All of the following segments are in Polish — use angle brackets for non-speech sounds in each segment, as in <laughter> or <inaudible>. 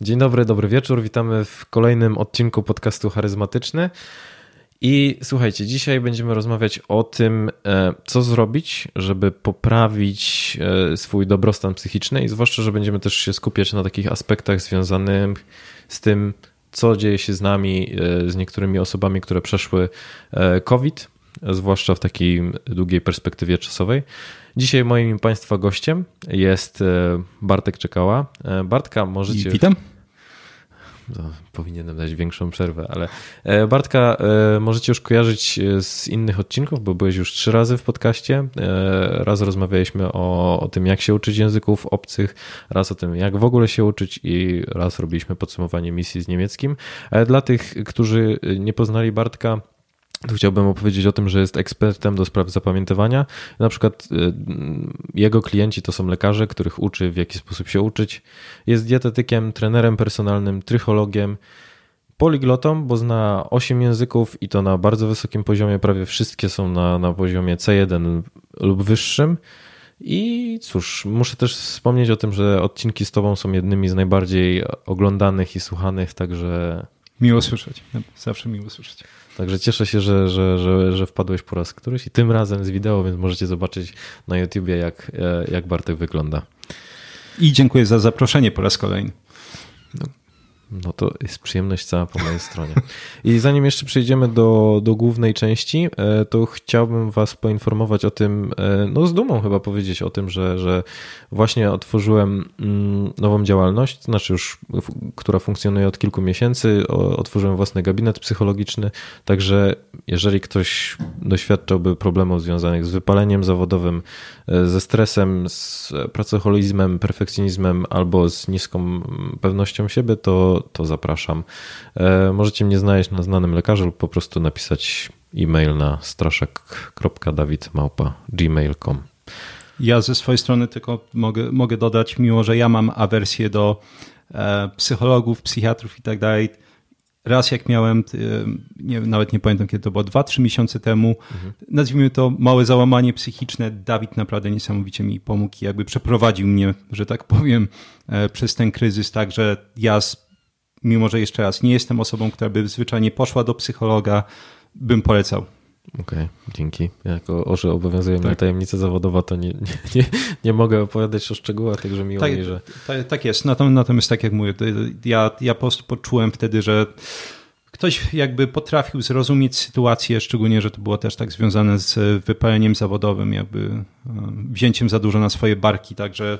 Dzień dobry, dobry wieczór. Witamy w kolejnym odcinku podcastu Charyzmatyczny. I słuchajcie, dzisiaj będziemy rozmawiać o tym, e, co zrobić, żeby poprawić e, swój dobrostan psychiczny i zwłaszcza, że będziemy też się skupiać na takich aspektach związanych z tym, co dzieje się z nami, e, z niektórymi osobami, które przeszły COVID, zwłaszcza w takiej długiej perspektywie czasowej. Dzisiaj moim Państwa gościem jest Bartek Czekała. Bartka, możecie... I witam. No, powinienem dać większą przerwę, ale e, Bartka e, możecie już kojarzyć e, z innych odcinków, bo byłeś już trzy razy w podcaście. Raz rozmawialiśmy o, o tym, jak się uczyć języków obcych, raz o tym, jak w ogóle się uczyć i raz robiliśmy podsumowanie misji z niemieckim. Dla tych, którzy nie poznali Bartka, tu chciałbym opowiedzieć o tym, że jest ekspertem do spraw zapamiętywania. Na przykład y, jego klienci to są lekarze, których uczy w jaki sposób się uczyć. Jest dietetykiem, trenerem personalnym, trychologiem, poliglotą, bo zna 8 języków i to na bardzo wysokim poziomie. Prawie wszystkie są na, na poziomie C1 lub wyższym. I cóż, muszę też wspomnieć o tym, że odcinki z Tobą są jednymi z najbardziej oglądanych i słuchanych, także. Miło słyszeć. Zawsze miło słyszeć. Także cieszę się, że, że, że, że wpadłeś po raz któryś i tym razem z wideo, więc możecie zobaczyć na YouTubie, jak, e, jak Bartek wygląda. I dziękuję za zaproszenie po raz kolejny. No, no to jest przyjemność cała po mojej stronie. I zanim jeszcze przejdziemy do, do głównej części, e, to chciałbym Was poinformować o tym, e, no z dumą chyba powiedzieć o tym, że, że właśnie otworzyłem mm, nową działalność, znaczy już, która funkcjonuje od kilku miesięcy. Otworzyłem własny gabinet psychologiczny, także jeżeli ktoś doświadczałby problemów związanych z wypaleniem zawodowym, ze stresem, z pracoholizmem, perfekcjonizmem albo z niską pewnością siebie, to to, zapraszam. E, możecie mnie znaleźć na znanym lekarzu lub po prostu napisać e-mail na straszek.dawidmałpa.gmail.com Ja ze swojej strony tylko mogę, mogę dodać, mimo że ja mam awersję do e, psychologów, psychiatrów i tak dalej, raz jak miałem, e, nie, nawet nie pamiętam kiedy to było, dwa, trzy miesiące temu, mhm. nazwijmy to małe załamanie psychiczne, Dawid naprawdę niesamowicie mi pomógł i jakby przeprowadził mnie, że tak powiem, przez ten kryzys, także ja mimo że jeszcze raz nie jestem osobą, która by zwyczajnie poszła do psychologa, bym polecał. Okej, okay, dzięki. Jako, że obowiązuje tak. mnie tajemnica zawodowa, to nie, nie, nie, mogę opowiadać o szczegółach, także miło tak, mi, że... Tak, tak jest. Natomiast tak jak mówię, ja, ja po prostu poczułem wtedy, że ktoś jakby potrafił zrozumieć sytuację, szczególnie, że to było też tak związane z wypaleniem zawodowym, jakby e, wzięciem za dużo na swoje barki, także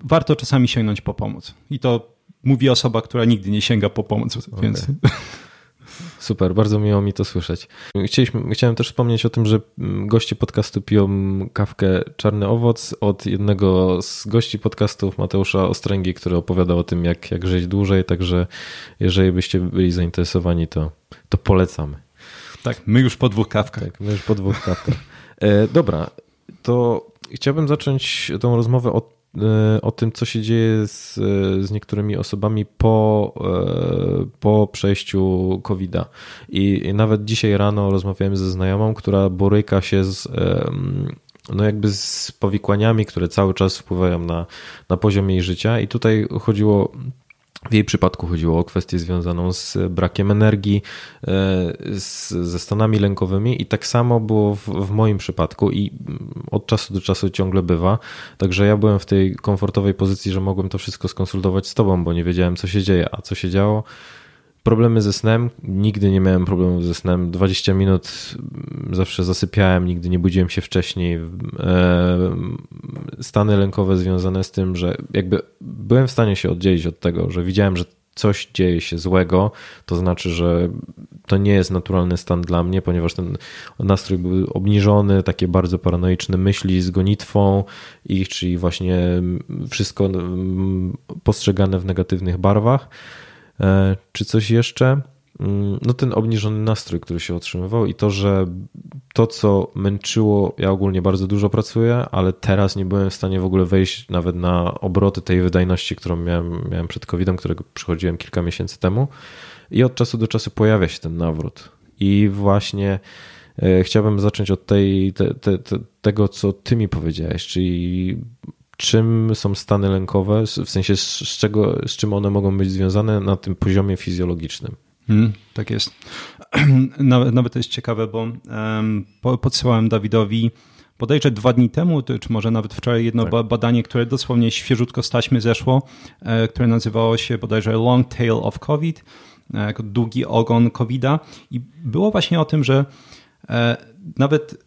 warto czasami sięgnąć po pomoc. I to mówi osoba, która nigdy nie sięga po pomoc, okay. więc... <laughs> Super, bardzo miło mi to słyszeć. Chcieliśmy, chciałem też wspomnieć o tym, że goście podcastu piją kawkę Czarny Owoc od jednego z gości podcastów, Mateusza Ostręgi, który opowiadał o tym, jak, jak żyć dłużej, także jeżeli byście byli zainteresowani, to, to polecamy. Tak, my już po dwóch kawkach. Tak, my już po dwóch kawkach. E, dobra, to chciałbym zacząć tą rozmowę od o tym, co się dzieje z, z niektórymi osobami po, e, po przejściu COVID-a. I nawet dzisiaj rano rozmawiałem ze znajomą, która boryka się z no jakby z powikłaniami, które cały czas wpływają na, na poziom jej życia. I tutaj chodziło w jej przypadku chodziło o kwestię związaną z brakiem energii, e, z, ze stanami lękowymi i tak samo było w, w, moim przypadku i od czasu do czasu ciągle bywa. Także ja byłem w tej komfortowej pozycji, że mogłem to wszystko skonsultować z tobą, bo nie wiedziałem co się dzieje, a co się działo Problemy ze snem. Nigdy nie miałem problemów ze snem. 20 minut zawsze zasypiałem, nigdy nie budziłem się wcześniej. E, stany lękowe związane z tym, że jakby byłem w stanie się oddzielić od tego, że widziałem, że coś dzieje się złego, to znaczy, że to nie jest naturalny stan dla mnie, ponieważ ten nastrój był obniżony, takie bardzo paranoiczne myśli z gonitwą ich, czyli właśnie wszystko postrzegane w negatywnych barwach. E, czy coś jeszcze? Mm, no ten obniżony nastrój, który się otrzymywał i to, że to, co męczyło, ja ogólnie bardzo dużo pracuję, ale teraz nie byłem w stanie w ogóle wejść nawet na obroty tej wydajności, którą miałem, miałem przed COVID-em, którego przychodziłem kilka miesięcy temu. I od czasu do czasu pojawia się ten nawrót. I właśnie e, chciałbym zacząć od tej, te, te, te, tego, co ty mi powiedziałeś, czyli czym są stany lękowe, w sensie z, czego, z czym one mogą być związane na tym poziomie fizjologicznym. Hmm, tak jest. <clears throat> Nawet, nawet to jest ciekawe, bo um, podsyłałem Dawidowi bodajże dwa dni temu, czy może nawet wczoraj jedno tak. badanie, które dosłownie świeżutko z taśmy zeszło, e, które nazywało się bodajże Long Tail of COVID, e, jako długi ogon COVID-a i było właśnie o tym, że e, nawet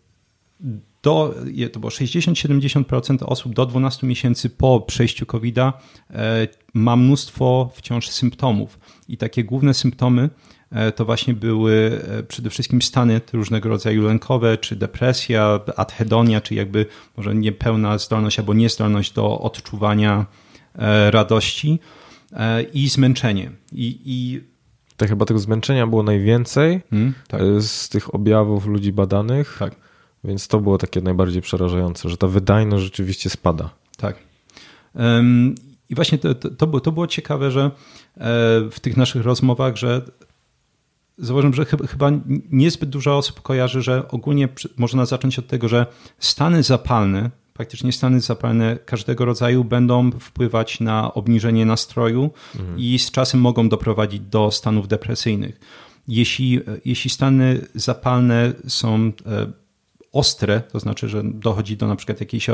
do, to było 60-70% osób do 12 miesięcy po przejściu COVID-a ma mnóstwo wciąż symptomów. I takie główne symptomy E, to właśnie były e, przede wszystkim stany różnego rodzaju lękowe, czy depresja, adhedonia, czy jakby może niepełna zdolność albo niezdolność do odczuwania e, radości i zmęczenie. I, i tak chyba tego zmęczenia było najwięcej hmm, tak. z tych objawów ludzi badanych. Tak. Więc to było takie najbardziej przerażające, że ta wydajność rzeczywiście spada. Tak. I właśnie to, to, było, to było ciekawe, że w tych naszych rozmowach, że zauważyłem, że chyba niezbyt dużo osób kojarzy, że ogólnie można zacząć od tego, że stany zapalne, praktycznie stany zapalne każdego rodzaju będą wpływać na obniżenie nastroju mhm. i z czasem mogą doprowadzić do stanów depresyjnych. Jeśli, jeśli stany zapalne są e, ostre, to znaczy, że dochodzi do na przykład jakiejś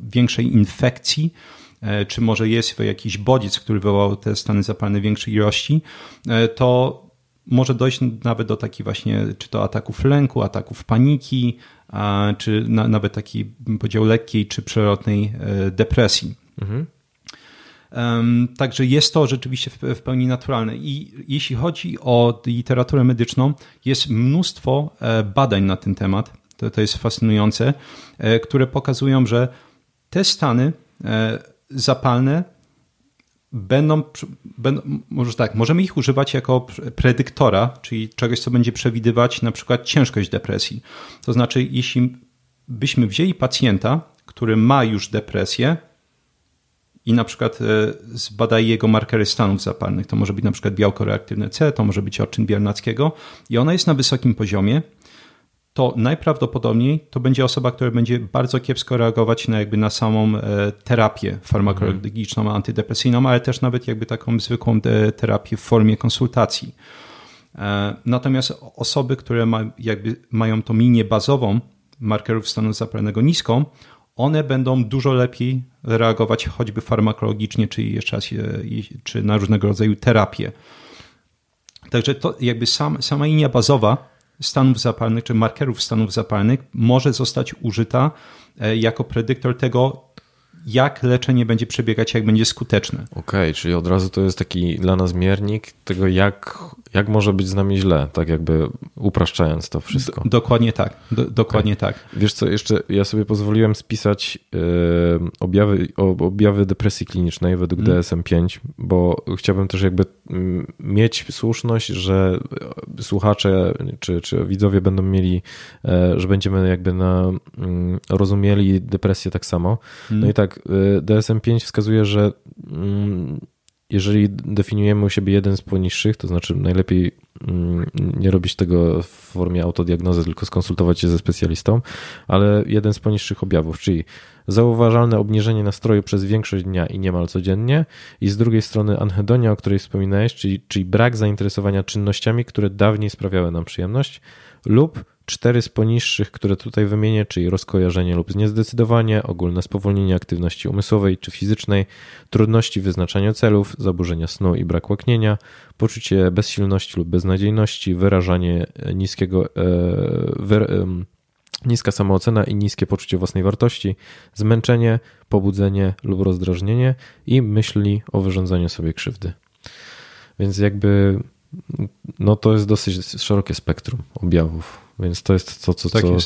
większej infekcji, e, czy może jest jakiś bodziec, który wywołał te stany zapalne większej ilości, e, to może dojść nawet do takich właśnie, czy to ataków lęku, ataków paniki, czy na, nawet takiej, bym powiedział, lekkiej czy przelotnej e, depresji. Mhm. Także jest to rzeczywiście w, pełni naturalne. I jeśli chodzi o literaturę medyczną, jest mnóstwo e, badań na ten temat. To, to jest fascynujące, e, które pokazują, że te stany zapalne będą, będą, może tak, możemy ich używać jako predyktora, czyli czegoś, co będzie przewidywać na przykład ciężkość depresji. To znaczy, jeśli byśmy wzięli pacjenta, który ma już depresję i na przykład e, zbadali jego markery stanów zapalnych, to może być na przykład białko reaktywne C, to może być odczyn Biernackiego i ona jest na wysokim poziomie, to najprawdopodobniej to będzie osoba, która będzie bardzo kiepsko reagować na jakby na samą e, terapię farmakologiczną, mhm. antydepresyjną, ale też nawet jakby taką zwykłą e, terapię w formie konsultacji. E, natomiast osoby, które ma, jakby mają tą linię bazową markerów stanu zapalnego niską, one będą dużo lepiej reagować choćby farmakologicznie, czy jeszcze raz, czy na różnego rodzaju terapię. Także to jakby sam, sama linia bazowa stanów zapalnych czy markerów stanów zapalnych może zostać użyta e, jako predyktor tego, jak leczenie będzie przebiegać, jak będzie skuteczne. Okej, okay, czyli od razu to jest taki dla nas miernik tego, jak, jak może być z nami źle, tak jakby upraszczając to wszystko. D dokładnie tak, D dokładnie okay. tak. Wiesz co, jeszcze ja sobie pozwoliłem spisać yy, objawy, objawy depresji klinicznej według mm. DSM-5, bo chciałbym też jakby mm, mieć słuszność, że słuchacze czy, czy widzowie będą mieli, yy, że będziemy jakby na, yy, rozumieli depresję tak samo. Mm. No i tak, tak, y, DSM-5 wskazuje, że mm, jeżeli definiujemy u siebie jeden z poniższych, to znaczy najlepiej mm, nie robić tego w formie autodiagnozy, tylko skonsultować się ze specjalistą, ale jeden z poniższych objawów, czyli zauważalne obniżenie nastroju przez większość dnia i niemal codziennie i z drugiej strony anhedonia, o której wspominałeś, czyli, czyli brak zainteresowania czynnościami, które dawniej sprawiały nam przyjemność lub Cztery z poniższych, które tutaj wymienię, czyli rozkojarzenie lub zniezdecydowanie, ogólne spowolnienie aktywności umysłowej czy fizycznej, trudności w wyznaczaniu celów, zaburzenia snu i brak łaknienia, poczucie bezsilności lub beznadziejności, wyrażanie niskiego, e, wy, e, niska samoocena i niskie poczucie własnej wartości, zmęczenie, pobudzenie lub rozdrażnienie i myśli o wyrządzaniu sobie krzywdy. Więc jakby no to jest dosyć szerokie spektrum objawów, więc to jest to, co, tak co,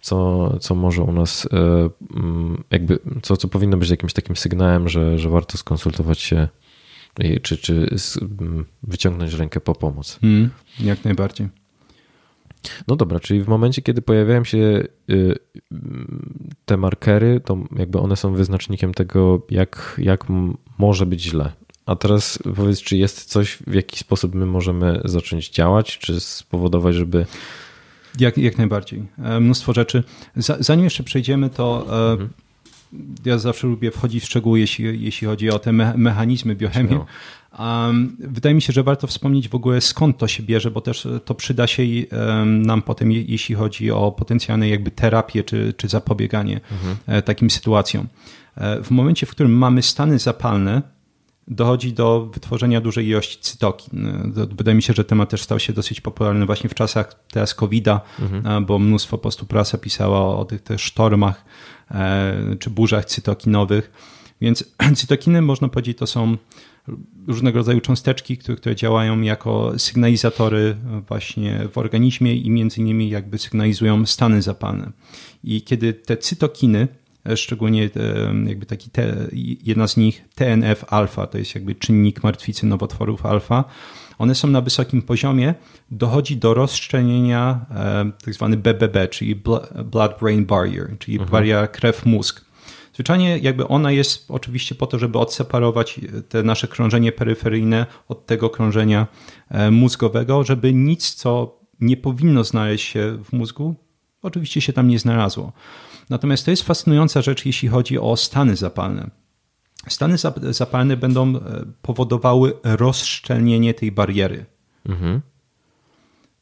co, co może u nas e, mm, jakby, co, co powinno być jakimś takim sygnałem, że, że warto skonsultować się czy, czy mm, wyciągnąć rękę po pomoc. Mm, jak najbardziej. No dobra, czyli w momencie, kiedy pojawiają się y, te markery, to jakby one są wyznacznikiem tego, jak, jak może być źle. A teraz powiedz, czy jest coś, w jaki sposób my możemy zacząć działać, czy spowodować, żeby. Jak, jak najbardziej. E, mnóstwo rzeczy. Zanim jeszcze przejdziemy, to e, mhm. ja zawsze lubię wchodzić w szczegóły, jeśli, jeśli chodzi o te me mechanizmy biochemii. Um, wydaje mi się, że warto wspomnieć w ogóle skąd to się bierze, bo też to przyda się nam potem, jeśli chodzi o potencjalne jakby terapię czy, czy zapobieganie mhm. takim sytuacjom. E, w momencie, w którym mamy stany zapalne, dochodzi do wytworzenia dużej ilości cytokin. E, wydaje mi się, że temat też stał się dosyć popularny właśnie w czasach teraz COVID-a, mhm. bo mnóstwo po prostu prasa pisała o tych też sztormach czy burzach cytokinowych. Więc <clears throat> cytokiny, można powiedzieć, to są różnego rodzaju cząsteczki, które, które działają jako sygnalizatory właśnie w organizmie i między innymi jakby sygnalizują stany zapalne. I kiedy te cytokiny, e, szczególnie e, jakby taki te, jedna z nich TNF-alfa, to jest jakby czynnik martwicy nowotworów alfa, one są na wysokim poziomie, dochodzi do rozszczelnienia e, tak zwany BBB, czyli Blood-Brain Barrier, czyli mhm. bariera krew-mózg. Zwyczajnie jakby ona jest oczywiście po to, żeby odseparować te nasze krążenie peryferyjne od tego krążenia e, mózgowego, żeby nic, co nie powinno znaleźć się w mózgu, oczywiście się tam nie znalazło. Natomiast to jest fascynująca rzecz, jeśli chodzi o stany zapalne. Stany zapalne będą e, powodowały rozszczelnienie tej bariery. Mhm.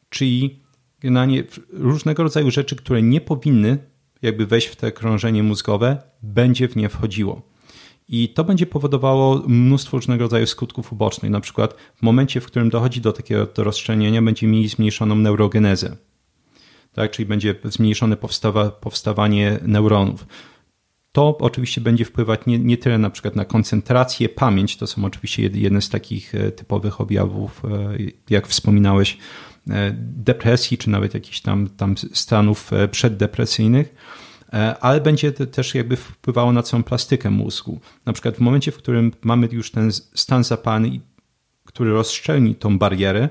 Czyli generalnie różnego rodzaju rzeczy, które nie powinny jakby wejść w te krążenie mózgowe, będzie w nie wchodziło. I to będzie powodowało mnóstwo różnego rodzaju skutków ubocznych. Na przykład w momencie, w którym dochodzi do takiego rozszczelnienia, będziemy mieli zmniejszoną neurogenezę. Tak? Czyli będzie zmniejszone powstawa, powstawanie neuronów. To oczywiście będzie wpływać nie, nie tyle na przykład na koncentrację, pamięć, to są oczywiście jedne z takich e, typowych objawów, e, jak wspominałeś, e, depresji, czy nawet jakichś tam, tam stanów przeddepresyjnych, ale będzie też jakby wpływało na całą plastykę mózgu. Na przykład w momencie, w którym mamy już ten stan zapalny, który rozszczelni tą barierę,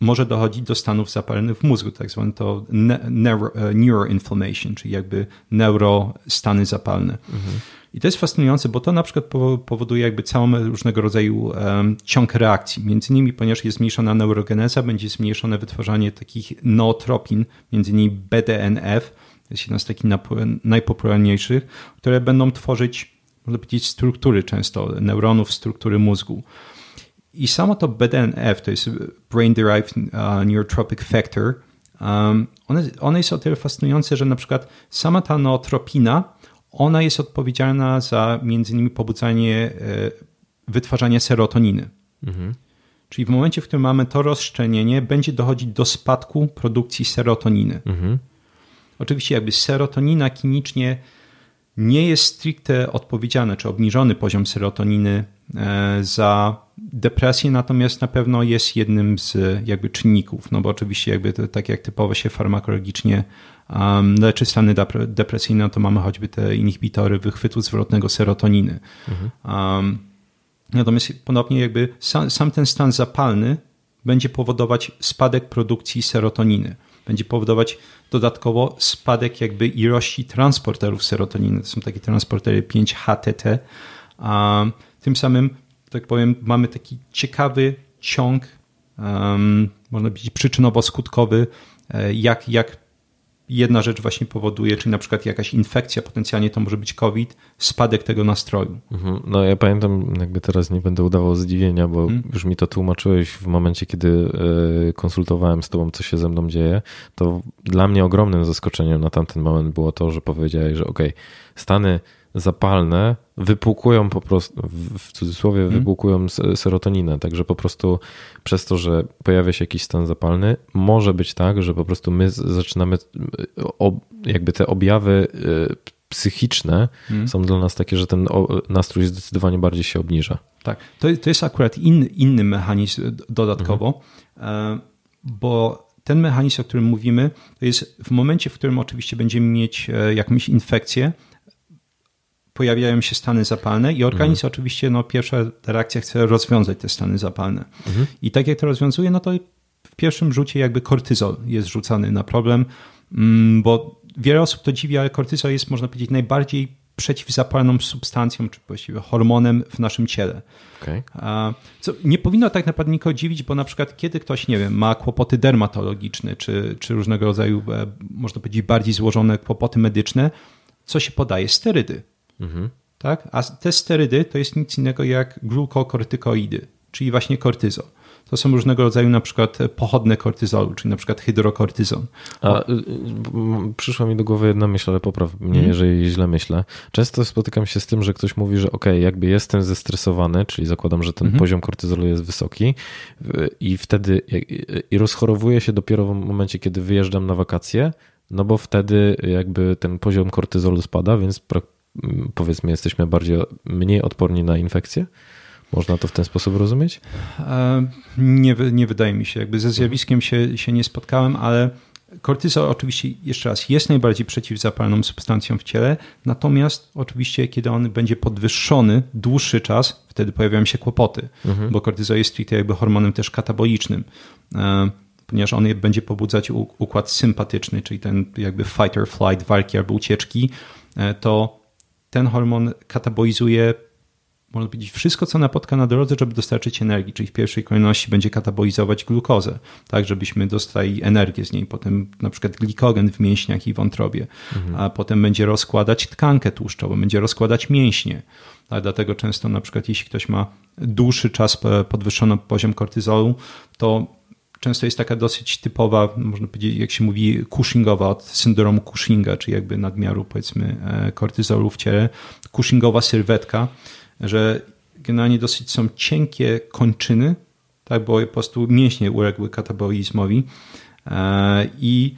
może dochodzić do stanów zapalnych w mózgu, tak zwane to neuro, e, neuroinflammation, czyli jakby neurostany zapalne. Mhm. I to jest fascynujące, bo to na przykład powoduje jakby całą różnego rodzaju ciąg reakcji. Między innymi, ponieważ jest zmniejszona neurogeneza, będzie zmniejszone wytwarzanie takich nootropin, między innymi BDNF, to jest jedna z takich najpopularniejszych, które będą tworzyć, można powiedzieć, struktury często neuronów, struktury mózgu. I samo to BDNF, to jest Brain Derived uh, Neurotropic Factor, um, one, one jest o tyle fascynujące, że na przykład sama ta nootropina, ona jest odpowiedzialna za między innymi pobudzanie e, wytwarzania serotoniny. Mhm. Czyli w momencie, w którym mamy to rozszczelnienie, będzie dochodzić do spadku produkcji serotoniny. Mhm. Oczywiście jakby serotonina klinicznie nie jest stricte odpowiedzialny, czy obniżony poziom serotoniny e, za depresję, natomiast na pewno jest jednym z jakby czynników, no bo oczywiście jakby to, tak jak typowo się farmakologicznie um, leczy stany depresyjne, to mamy choćby te inhibitory wychwytu zwrotnego serotoniny. Mhm. Um, natomiast ponownie jakby sam, sam ten stan zapalny będzie powodować spadek produkcji serotoniny. Będzie powodować dodatkowo spadek jakby ilości transporterów serotoniny. To są takie transportery 5-HTT. Um, tym samym, tak powiem, mamy taki ciekawy ciąg, um, można powiedzieć przyczynowo-skutkowy, e, jak, jak jedna rzecz właśnie powoduje, czyli na przykład jakaś infekcja, potencjalnie to może być COVID, spadek tego nastroju. Mhm. No ja pamiętam, jakby teraz nie będę udawał zdziwienia, bo hmm. już mi to tłumaczyłeś w momencie, kiedy e, konsultowałem z tobą, co się ze mną dzieje, to dla mnie ogromnym zaskoczeniem na tamten moment było to, że powiedziałeś, że okej, okay, Stany zapalne wypłukują po prostu, w cudzysłowie, hmm. wypłukują serotoninę. Także po prostu przez to, że pojawia się jakiś stan zapalny, może być tak, że po prostu my zaczynamy, jakby te objawy y, psychiczne hmm. są dla nas takie, że ten nastrój zdecydowanie bardziej się obniża. Tak, to, to jest akurat inny, inny mechanizm dodatkowo, hmm. bo ten mechanizm, o którym mówimy, to jest w momencie, w którym oczywiście będziemy mieć e, jakąś infekcję, pojawiają się stany zapalne i organizm mhm. oczywiście, no pierwsza reakcja chce rozwiązać te stany zapalne. Mhm. I tak jak to rozwiązuje, no to w pierwszym rzucie jakby kortyzol jest rzucany na problem, mm, bo wiele osób to dziwi, ale kortyzol jest, można powiedzieć, najbardziej przeciwzapalną substancją, czy właściwie hormonem w naszym ciele. Okay. Co nie powinno tak naprawdę nikogo dziwić, bo na przykład kiedy ktoś, nie wiem, ma kłopoty dermatologiczne, czy, czy różnego rodzaju, e, można powiedzieć, bardziej złożone kłopoty medyczne, co się podaje? Sterydy. Mhm. Tak? A te sterydy to jest nic innego jak glukokortykoidy, czyli właśnie kortyzol. To są różnego rodzaju na przykład pochodne kortyzolu, czyli na przykład hydrokortyzon. A, y, y, przyszła mi do głowy jedna myśl, ale popraw mnie, mm. jeżeli źle myślę. Często spotykam się z tym, że ktoś mówi, że ok, jakby jestem zestresowany, czyli zakładam, że ten mm. poziom kortyzolu jest wysoki i wtedy i rozchorowuję się dopiero w momencie, kiedy wyjeżdżam na wakacje, no bo wtedy jakby ten poziom kortyzolu spada, więc powiedzmy jesteśmy bardziej mniej odporni na infekcje. Można to w ten sposób rozumieć? Nie, nie wydaje mi się. Jakby ze zjawiskiem się, się nie spotkałem, ale kortyzol oczywiście, jeszcze raz, jest najbardziej przeciwzapalną substancją w ciele, natomiast oczywiście, kiedy on będzie podwyższony dłuższy czas, wtedy pojawiają się kłopoty, mhm. bo kortyzol jest stricte jakby hormonem też katabolicznym, ponieważ on będzie pobudzać układ sympatyczny, czyli ten jakby fight or flight, walki albo ucieczki, e, to ten hormon katabolizuje można powiedzieć, wszystko, co napotka na drodze, żeby dostarczyć energii, czyli w pierwszej kolejności będzie katabolizować glukozę, tak, żebyśmy dostali energię z niej, potem na przykład glikogen w mięśniach i wątrobie, mhm. a potem będzie rozkładać tkankę tłuszczową, będzie rozkładać mięśnie. Tak, dlatego często na przykład jeśli ktoś ma dłuższy czas podwyższony poziom kortyzolu, to często jest taka dosyć typowa, można powiedzieć, jak się mówi, Cushingowa od syndromu Cushinga, czyli jakby nadmiaru powiedzmy e, kortyzolu w ciele, Cushingowa sylwetka, że generalnie dosyć są cienkie kończyny, tak, bo po prostu mięśnie uległy katabolizmowi e, i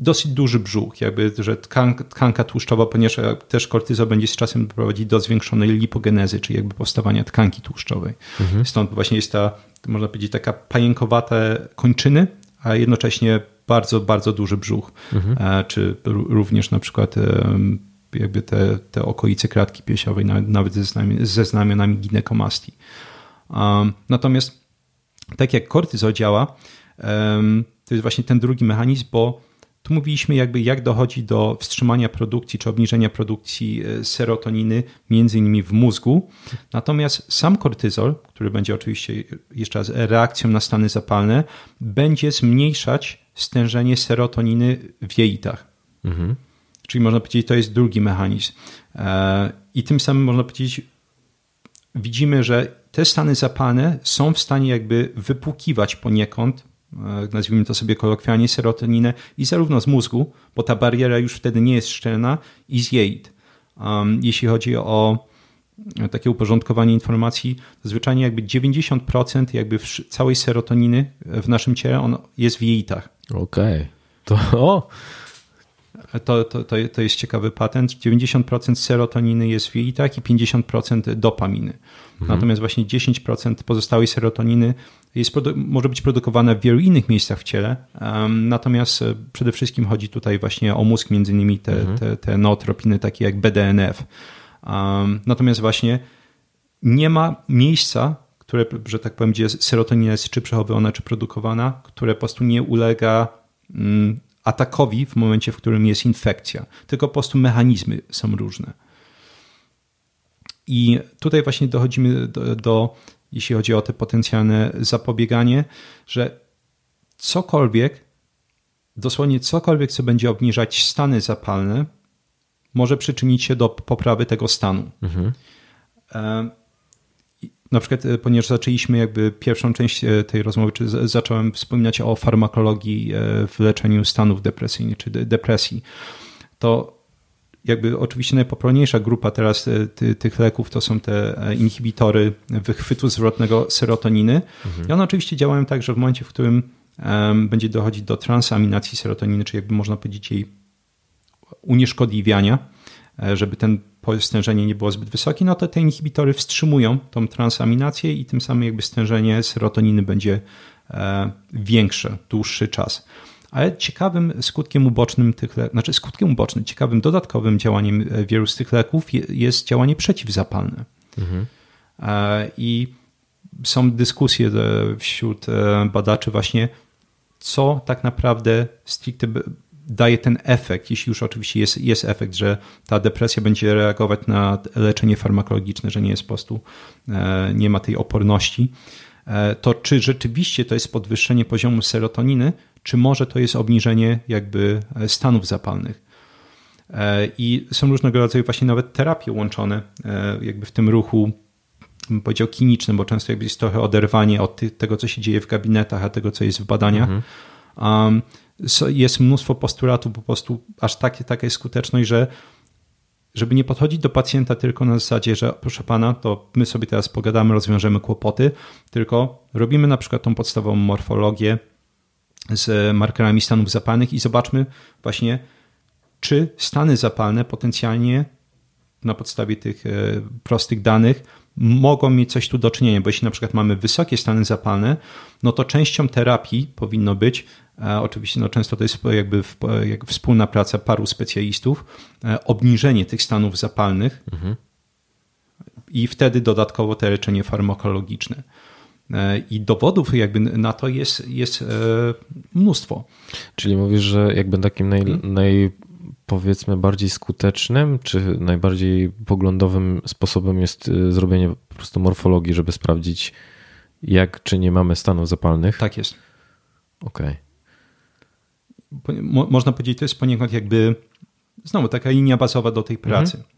dosyć duży brzuch, jakby, że tkanka, tkanka tłuszczowa, ponieważ też kortyzol będzie z czasem prowadzić do zwiększonej lipogenezy, czyli jakby powstawania tkanki tłuszczowej. Mhm. Stąd właśnie jest ta, można powiedzieć, taka pajękowate kończyny, a jednocześnie bardzo, bardzo duży brzuch, mhm. E, czy również na przykład jakby te, te okolice kratki piersiowej, nawet ze, znamionami, ze znamionami ginekomastii. Natomiast tak jak kortyzol działa, to jest właśnie ten drugi mechanizm, bo tu mówiliśmy jakby jak dochodzi do wstrzymania produkcji czy obniżenia produkcji e, serotoniny, między innymi w mózgu. Natomiast sam kortyzol, który będzie oczywiście jeszcze raz reakcją na stany zapalne, będzie zmniejszać stężenie serotoniny w jeitach. Mhm. Czyli można powiedzieć, to jest drugi mechanizm. E, I tym samym można powiedzieć, widzimy, że te stany zapalne są w stanie jakby wypłukiwać poniekąd, nazwijmy to sobie kolokwialnie, serotoninę i zarówno z mózgu, bo ta bariera już wtedy nie jest szczelna, i z jeit. Jeśli chodzi o takie uporządkowanie informacji, to zwyczajnie jakby 90% jakby całej serotoniny w naszym ciele on jest w jeitach. Okej. Okay. To o, to, to, to, to jest ciekawy patent. 90% serotoniny jest w jelitach i 50% dopaminy. Mhm. Natomiast właśnie 10% pozostałej serotoniny jest, może być produkowane w wielu innych miejscach w ciele. Um, natomiast e, przede wszystkim chodzi tutaj właśnie o mózg, między innymi te, mhm. te, te nootropiny takie jak BDNF. Um, natomiast właśnie nie ma miejsca, które, że tak powiem, gdzie serotonina jest czy przechowywana, czy produkowana, które po prostu nie ulega mm, atakowi w momencie, w którym jest infekcja, tylko po prostu mechanizmy są różne. I tutaj właśnie dochodzimy do, do jeśli chodzi o te potencjalne zapobieganie, że cokolwiek, dosłownie cokolwiek, co będzie obniżać stany zapalne, może przyczynić się do poprawy tego stanu. Mhm. E, na przykład, e, ponieważ zaczęliśmy jakby pierwszą część e, tej rozmowy, czy zacząłem wspominać o farmakologii w leczeniu stanów depresyjnych, czy depresji, to jakby oczywiście najpopularniejsza grupa teraz ty, tych leków to są te inhibitory wychwytu zwrotnego serotoniny. Mhm. I one oczywiście działają tak, że w momencie, w którym um, będzie dochodzić do transaminacji serotoniny, czyli jakby można powiedzieć jej unieszkodliwiania, żeby ten stężenie nie było zbyt wysokie, no to te inhibitory wstrzymują tą transaminację i tym samym jakby stężenie serotoniny będzie e, większe, dłuższy czas. Ale ciekawym skutkiem ubocznym tych leków, znaczy skutkiem ubocznym, ciekawym dodatkowym działaniem e, wielu z tych leków jest działanie przeciwzapalne. Mhm. E, I są dyskusje wśród badaczy właśnie, co tak naprawdę stricte daje ten efekt, jeśli już oczywiście jest, jest efekt, że ta depresja będzie reagować na leczenie farmakologiczne, że nie jest po prostu, e, nie ma tej oporności, e, to czy rzeczywiście to jest podwyższenie poziomu serotoniny, czy może to jest obniżenie jakby stanów zapalnych. I są różnego rodzaju właśnie nawet terapie łączone jakby w tym ruchu bym powiedział klinicznym, bo często jakby jest trochę oderwanie od tego, co się dzieje w gabinetach, a tego, co jest w badaniach. Mhm. Um, jest mnóstwo postulatów, po prostu aż takie, taka jest skuteczność, że żeby nie podchodzić do pacjenta tylko na zasadzie, że proszę pana, to my sobie teraz pogadamy, rozwiążemy kłopoty, tylko robimy na przykład tą podstawową morfologię z markerami stanów zapalnych i zobaczmy właśnie, czy stany zapalne potencjalnie na podstawie tych e, prostych danych mogą mieć coś tu do czynienia, bo jeśli na przykład mamy wysokie stany zapalne, no to częścią terapii powinno być, e, oczywiście no często to jest jakby w, jak wspólna praca paru specjalistów, e, obniżenie tych stanów zapalnych mhm. i wtedy dodatkowo te leczenie farmakologiczne. E, I dowodów jakby na to jest, jest mnóstwo. Czyli mówisz, że jakby takim naj, hmm? naj powiedzmy bardziej skutecznym, czy najbardziej poglądowym sposobem jest y, zrobienie po prostu morfologii, żeby sprawdzić, jak czy nie mamy stanów zapalnych? Tak jest. Okej. Okay. Mo można powiedzieć, to jest poniekąd jakby znowu taka linia bazowa do tej pracy. Mhm.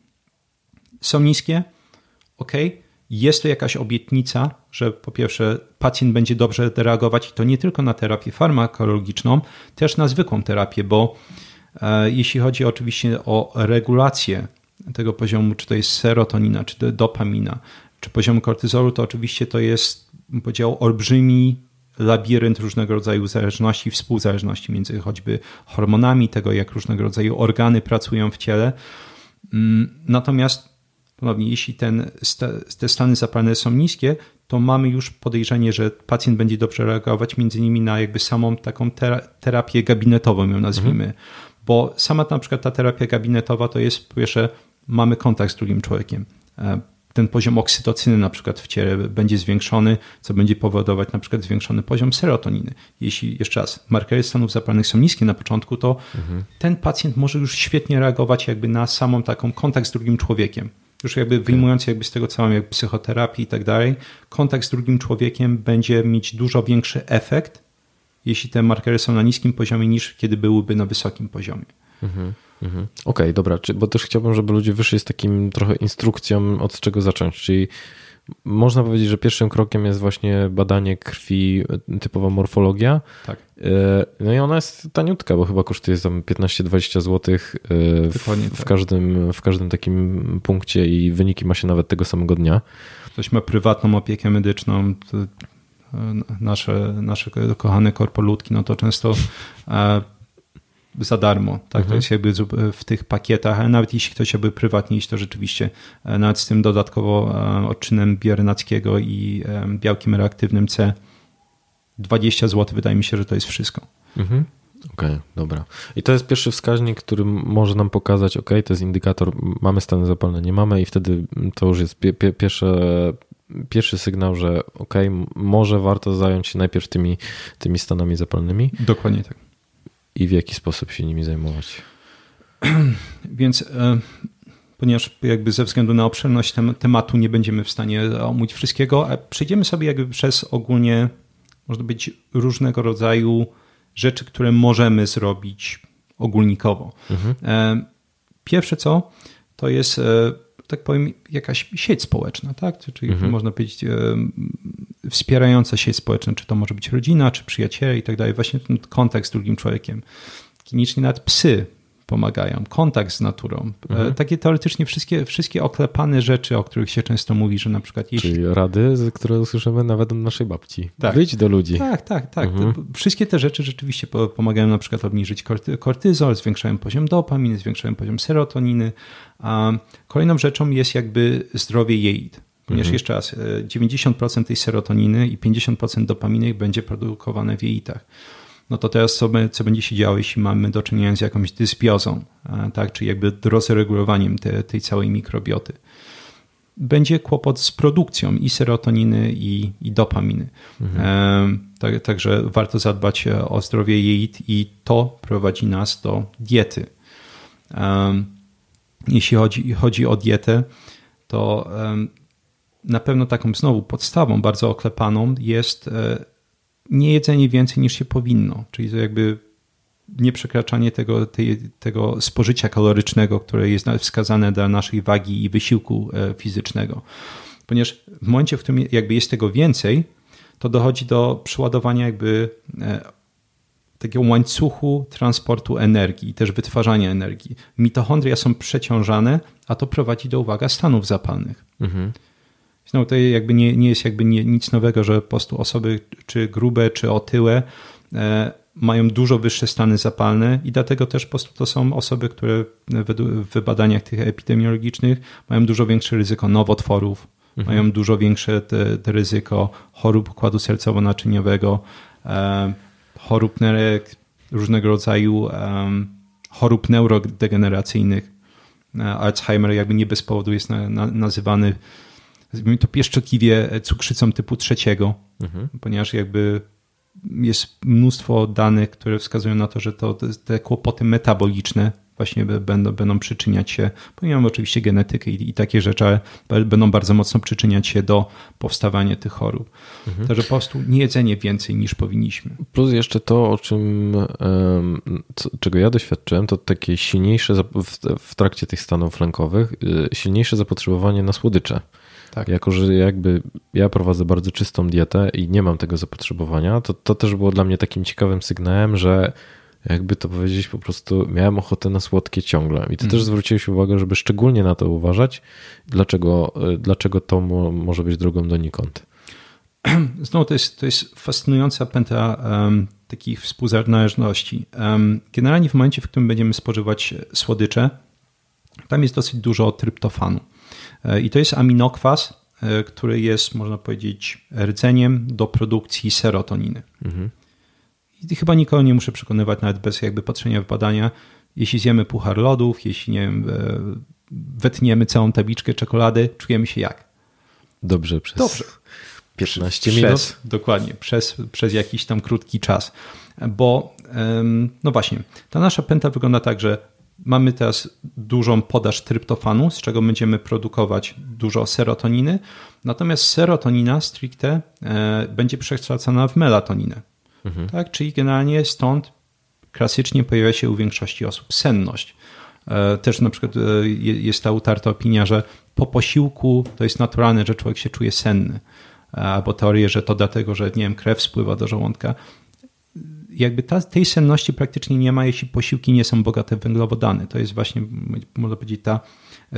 Są niskie, ok. Jest to jakaś obietnica, że po pierwsze pacjent będzie dobrze reagować i to nie tylko na terapię farmakologiczną, też na zwykłą terapię, bo E, jeśli chodzi oczywiście o regulację tego poziomu, czy to jest serotonina, czy to dopamina, czy poziom kortyzolu, to oczywiście to jest, bym powiedział, olbrzymi labirynt różnego rodzaju zależności, współzależności między choćby hormonami, tego jak różnego rodzaju organy pracują w ciele. Mm, natomiast ponownie, jeśli ten, te stany zapalne są niskie, to mamy już podejrzenie, że pacjent będzie dobrze reagować między innymi na jakby samą taką terapię gabinetową, ją nazwijmy. Mhm bo sama na przykład ta terapia gabinetowa to jest, po pierwsze, mamy kontakt z drugim człowiekiem. E, ten poziom oksytocyny na przykład w ciele będzie zwiększony, co będzie powodować na przykład zwiększony poziom serotoniny. Jeśli jeszcze raz markery stanów zapalnych są niskie na początku, to mhm. ten pacjent może już świetnie reagować jakby na samą taką kontakt z drugim człowiekiem. Już jakby wyjmując jakby z tego całą jakby psychoterapię i tak dalej, kontakt z drugim człowiekiem będzie mieć dużo większy efekt jeśli te markery są na niskim poziomie, niż kiedy byłyby na wysokim poziomie. Mhm, mhm. Okej, okay, dobra, bo też chciałbym, żeby ludzie wyszli z takim trochę instrukcją, od czego zacząć. Czyli można powiedzieć, że pierwszym krokiem jest właśnie badanie krwi, typowa morfologia. Tak. E, no i ona jest taniutka, bo chyba kosztuje tam 15-20 zł e, w, w, tak. każdym, w każdym takim punkcie i wyniki ma się nawet tego samego dnia. Ktoś ma prywatną opiekę medyczną, nasze, nasze kochane korpolutki, no to często e, za darmo. Tak? Mhm. To jest jakby w tych pakietach, ale nawet jeśli ktoś chciałby prywatnie iść, to rzeczywiście e, nawet z tym dodatkowo e, odczynem biernackiego i białkiem reaktywnym C 20 zł wydaje mi się, że to jest wszystko. Mhm. Okej, okay, dobra. I to jest pierwszy wskaźnik, który może nam pokazać, ok, to jest indikator, mamy stany zapalne, nie mamy i wtedy to już jest pierwsze pierwszy sygnał, że ok, może warto zająć się najpierw tymi, tymi stanami zapalnymi. Dokładnie tak. I w jaki sposób się nimi zajmować? <clears throat> Więc e, ponieważ jakby ze względu na obszerność tem tematu nie będziemy w stanie omówić wszystkiego, a przejdziemy sobie jakby przez ogólnie, można być różnego rodzaju rzeczy, które możemy zrobić ogólnikowo. Mhm. E, pierwsze co, to jest e, tak powiem, jakaś sieć społeczna, tak? Czyli mhm. można powiedzieć e, wspierająca sieć społeczna, czy to może być rodzina, czy przyjaciele i tak dalej. Właśnie ten kontakt z drugim człowiekiem. Klinicznie nawet psy pomagają, kontakt z naturą. E, mhm. Takie teoretycznie wszystkie, wszystkie oklepane rzeczy, o których się często mówi, że na przykład jeśli... Czyli rady, które usłyszymy nawet od naszej babci. Tak. Wyjdź do ludzi. Tak, tak, tak. Mhm. Wszystkie te rzeczy rzeczywiście pomagają na przykład obniżyć kortyzol, zwiększają poziom dopaminy, zwiększają poziom serotoniny. A kolejną rzeczą jest jakby zdrowie jelit. Ponieważ mhm. jeszcze raz, 90% e, tej serotoniny i 50% dopaminy będzie produkowane w jelitach no to teraz co, co będzie się działo, jeśli mamy do czynienia z jakąś dysbiozą, tak, czyli jakby rozregulowaniem te, tej całej mikrobioty. Będzie kłopot z produkcją i serotoniny, i, i dopaminy. Mhm. tak, także warto zadbać o zdrowie jelit i to prowadzi nas do diety. jeśli chodzi, chodzi o dietę, to na pewno taką znowu podstawą bardzo oklepaną jest e, nie jedzenie więcej niż się powinno. Czyli to jakby nieprzekraczanie tego, tej, tego spożycia kalorycznego, które jest wskazane dla naszej wagi i wysiłku e, fizycznego. Ponieważ w momencie, w którym jakby jest tego więcej, to dochodzi do przeładowania jakby e, takiego łańcuchu transportu energii też wytwarzania energii. Mitochondria są przeciążane, a to prowadzi do, uwaga, stanów zapalnych. Mhm. No, to jakby nie, nie jest jakby nie, nic nowego, że po prostu osoby czy grube, czy otyłe e, mają dużo wyższe stany zapalne i dlatego też po prostu to są osoby, które w badaniach tych epidemiologicznych mają dużo większe ryzyko nowotworów, mhm. mają dużo większe te, te ryzyko chorób układu sercowo-naczyniowego, e, chorób nerek, różnego rodzaju um, chorób neurodegeneracyjnych. E, Alzheimer jakby nie bez powodu jest na, na, nazywany to pieszczotliwie cukrzycą typu trzeciego, mhm. ponieważ jakby jest mnóstwo danych, które wskazują na to, że to, te kłopoty metaboliczne właśnie będą, będą przyczyniać się, pomimo oczywiście genetykę i, i, takie rzeczy, ale będą bardzo mocno przyczyniać się do powstawania tych chorób. Mhm. Także po prostu nie jedzenie więcej niż powinniśmy. Plus jeszcze to, o czym, co, czego ja doświadczyłem, to takie silniejsze w trakcie tych stanów lękowych, y, silniejsze zapotrzebowanie na słodycze. Tak. Jako, że jakby ja prowadzę bardzo czystą dietę i nie mam tego zapotrzebowania, to to też było dla mnie takim ciekawym sygnałem, że jakby to powiedzieć, po prostu miałem ochotę na słodkie ciągle. I ty mm. też zwróciłeś uwagę, żeby szczególnie na to uważać, dlaczego, dlaczego to mo, może być drogą donikąd. <clears throat> Znowu to jest, to jest fascynująca pętla um, takich współzależności. Um, generalnie w momencie, w którym będziemy spożywać słodycze, tam jest dosyć dużo tryptofanu. I to jest aminokwas, e, który jest, można powiedzieć, rdzeniem do produkcji serotoniny. Mhm. I chyba nikogo nie muszę przekonywać, nawet bez jakby patrzenia w badania, jeśli zjemy puchar lodów, jeśli nie wiem, e, wetniemy całą tabliczkę czekolady, czujemy się jak? Dobrze, przez Dobrze. 15 przez, minut? Dokładnie, przez, przez jakiś tam krótki czas. Bo, no właśnie, ta nasza pęta wygląda tak, że Mamy teraz dużą podaż tryptofanu, z czego będziemy produkować dużo serotoniny, natomiast serotonina stricte e, będzie przekształcana w melatoninę. Mhm. Tak? Czyli generalnie stąd klasycznie pojawia się u większości osób senność. E, też na przykład e, jest ta utarta opinia, że po posiłku to jest naturalne, że człowiek się czuje senny. Albo teorię, że to dlatego, że nie wiem, krew spływa do żołądka jakby ta, tej senności praktycznie nie ma, jeśli posiłki nie są bogate w węglowodany. To jest właśnie, można powiedzieć, ta,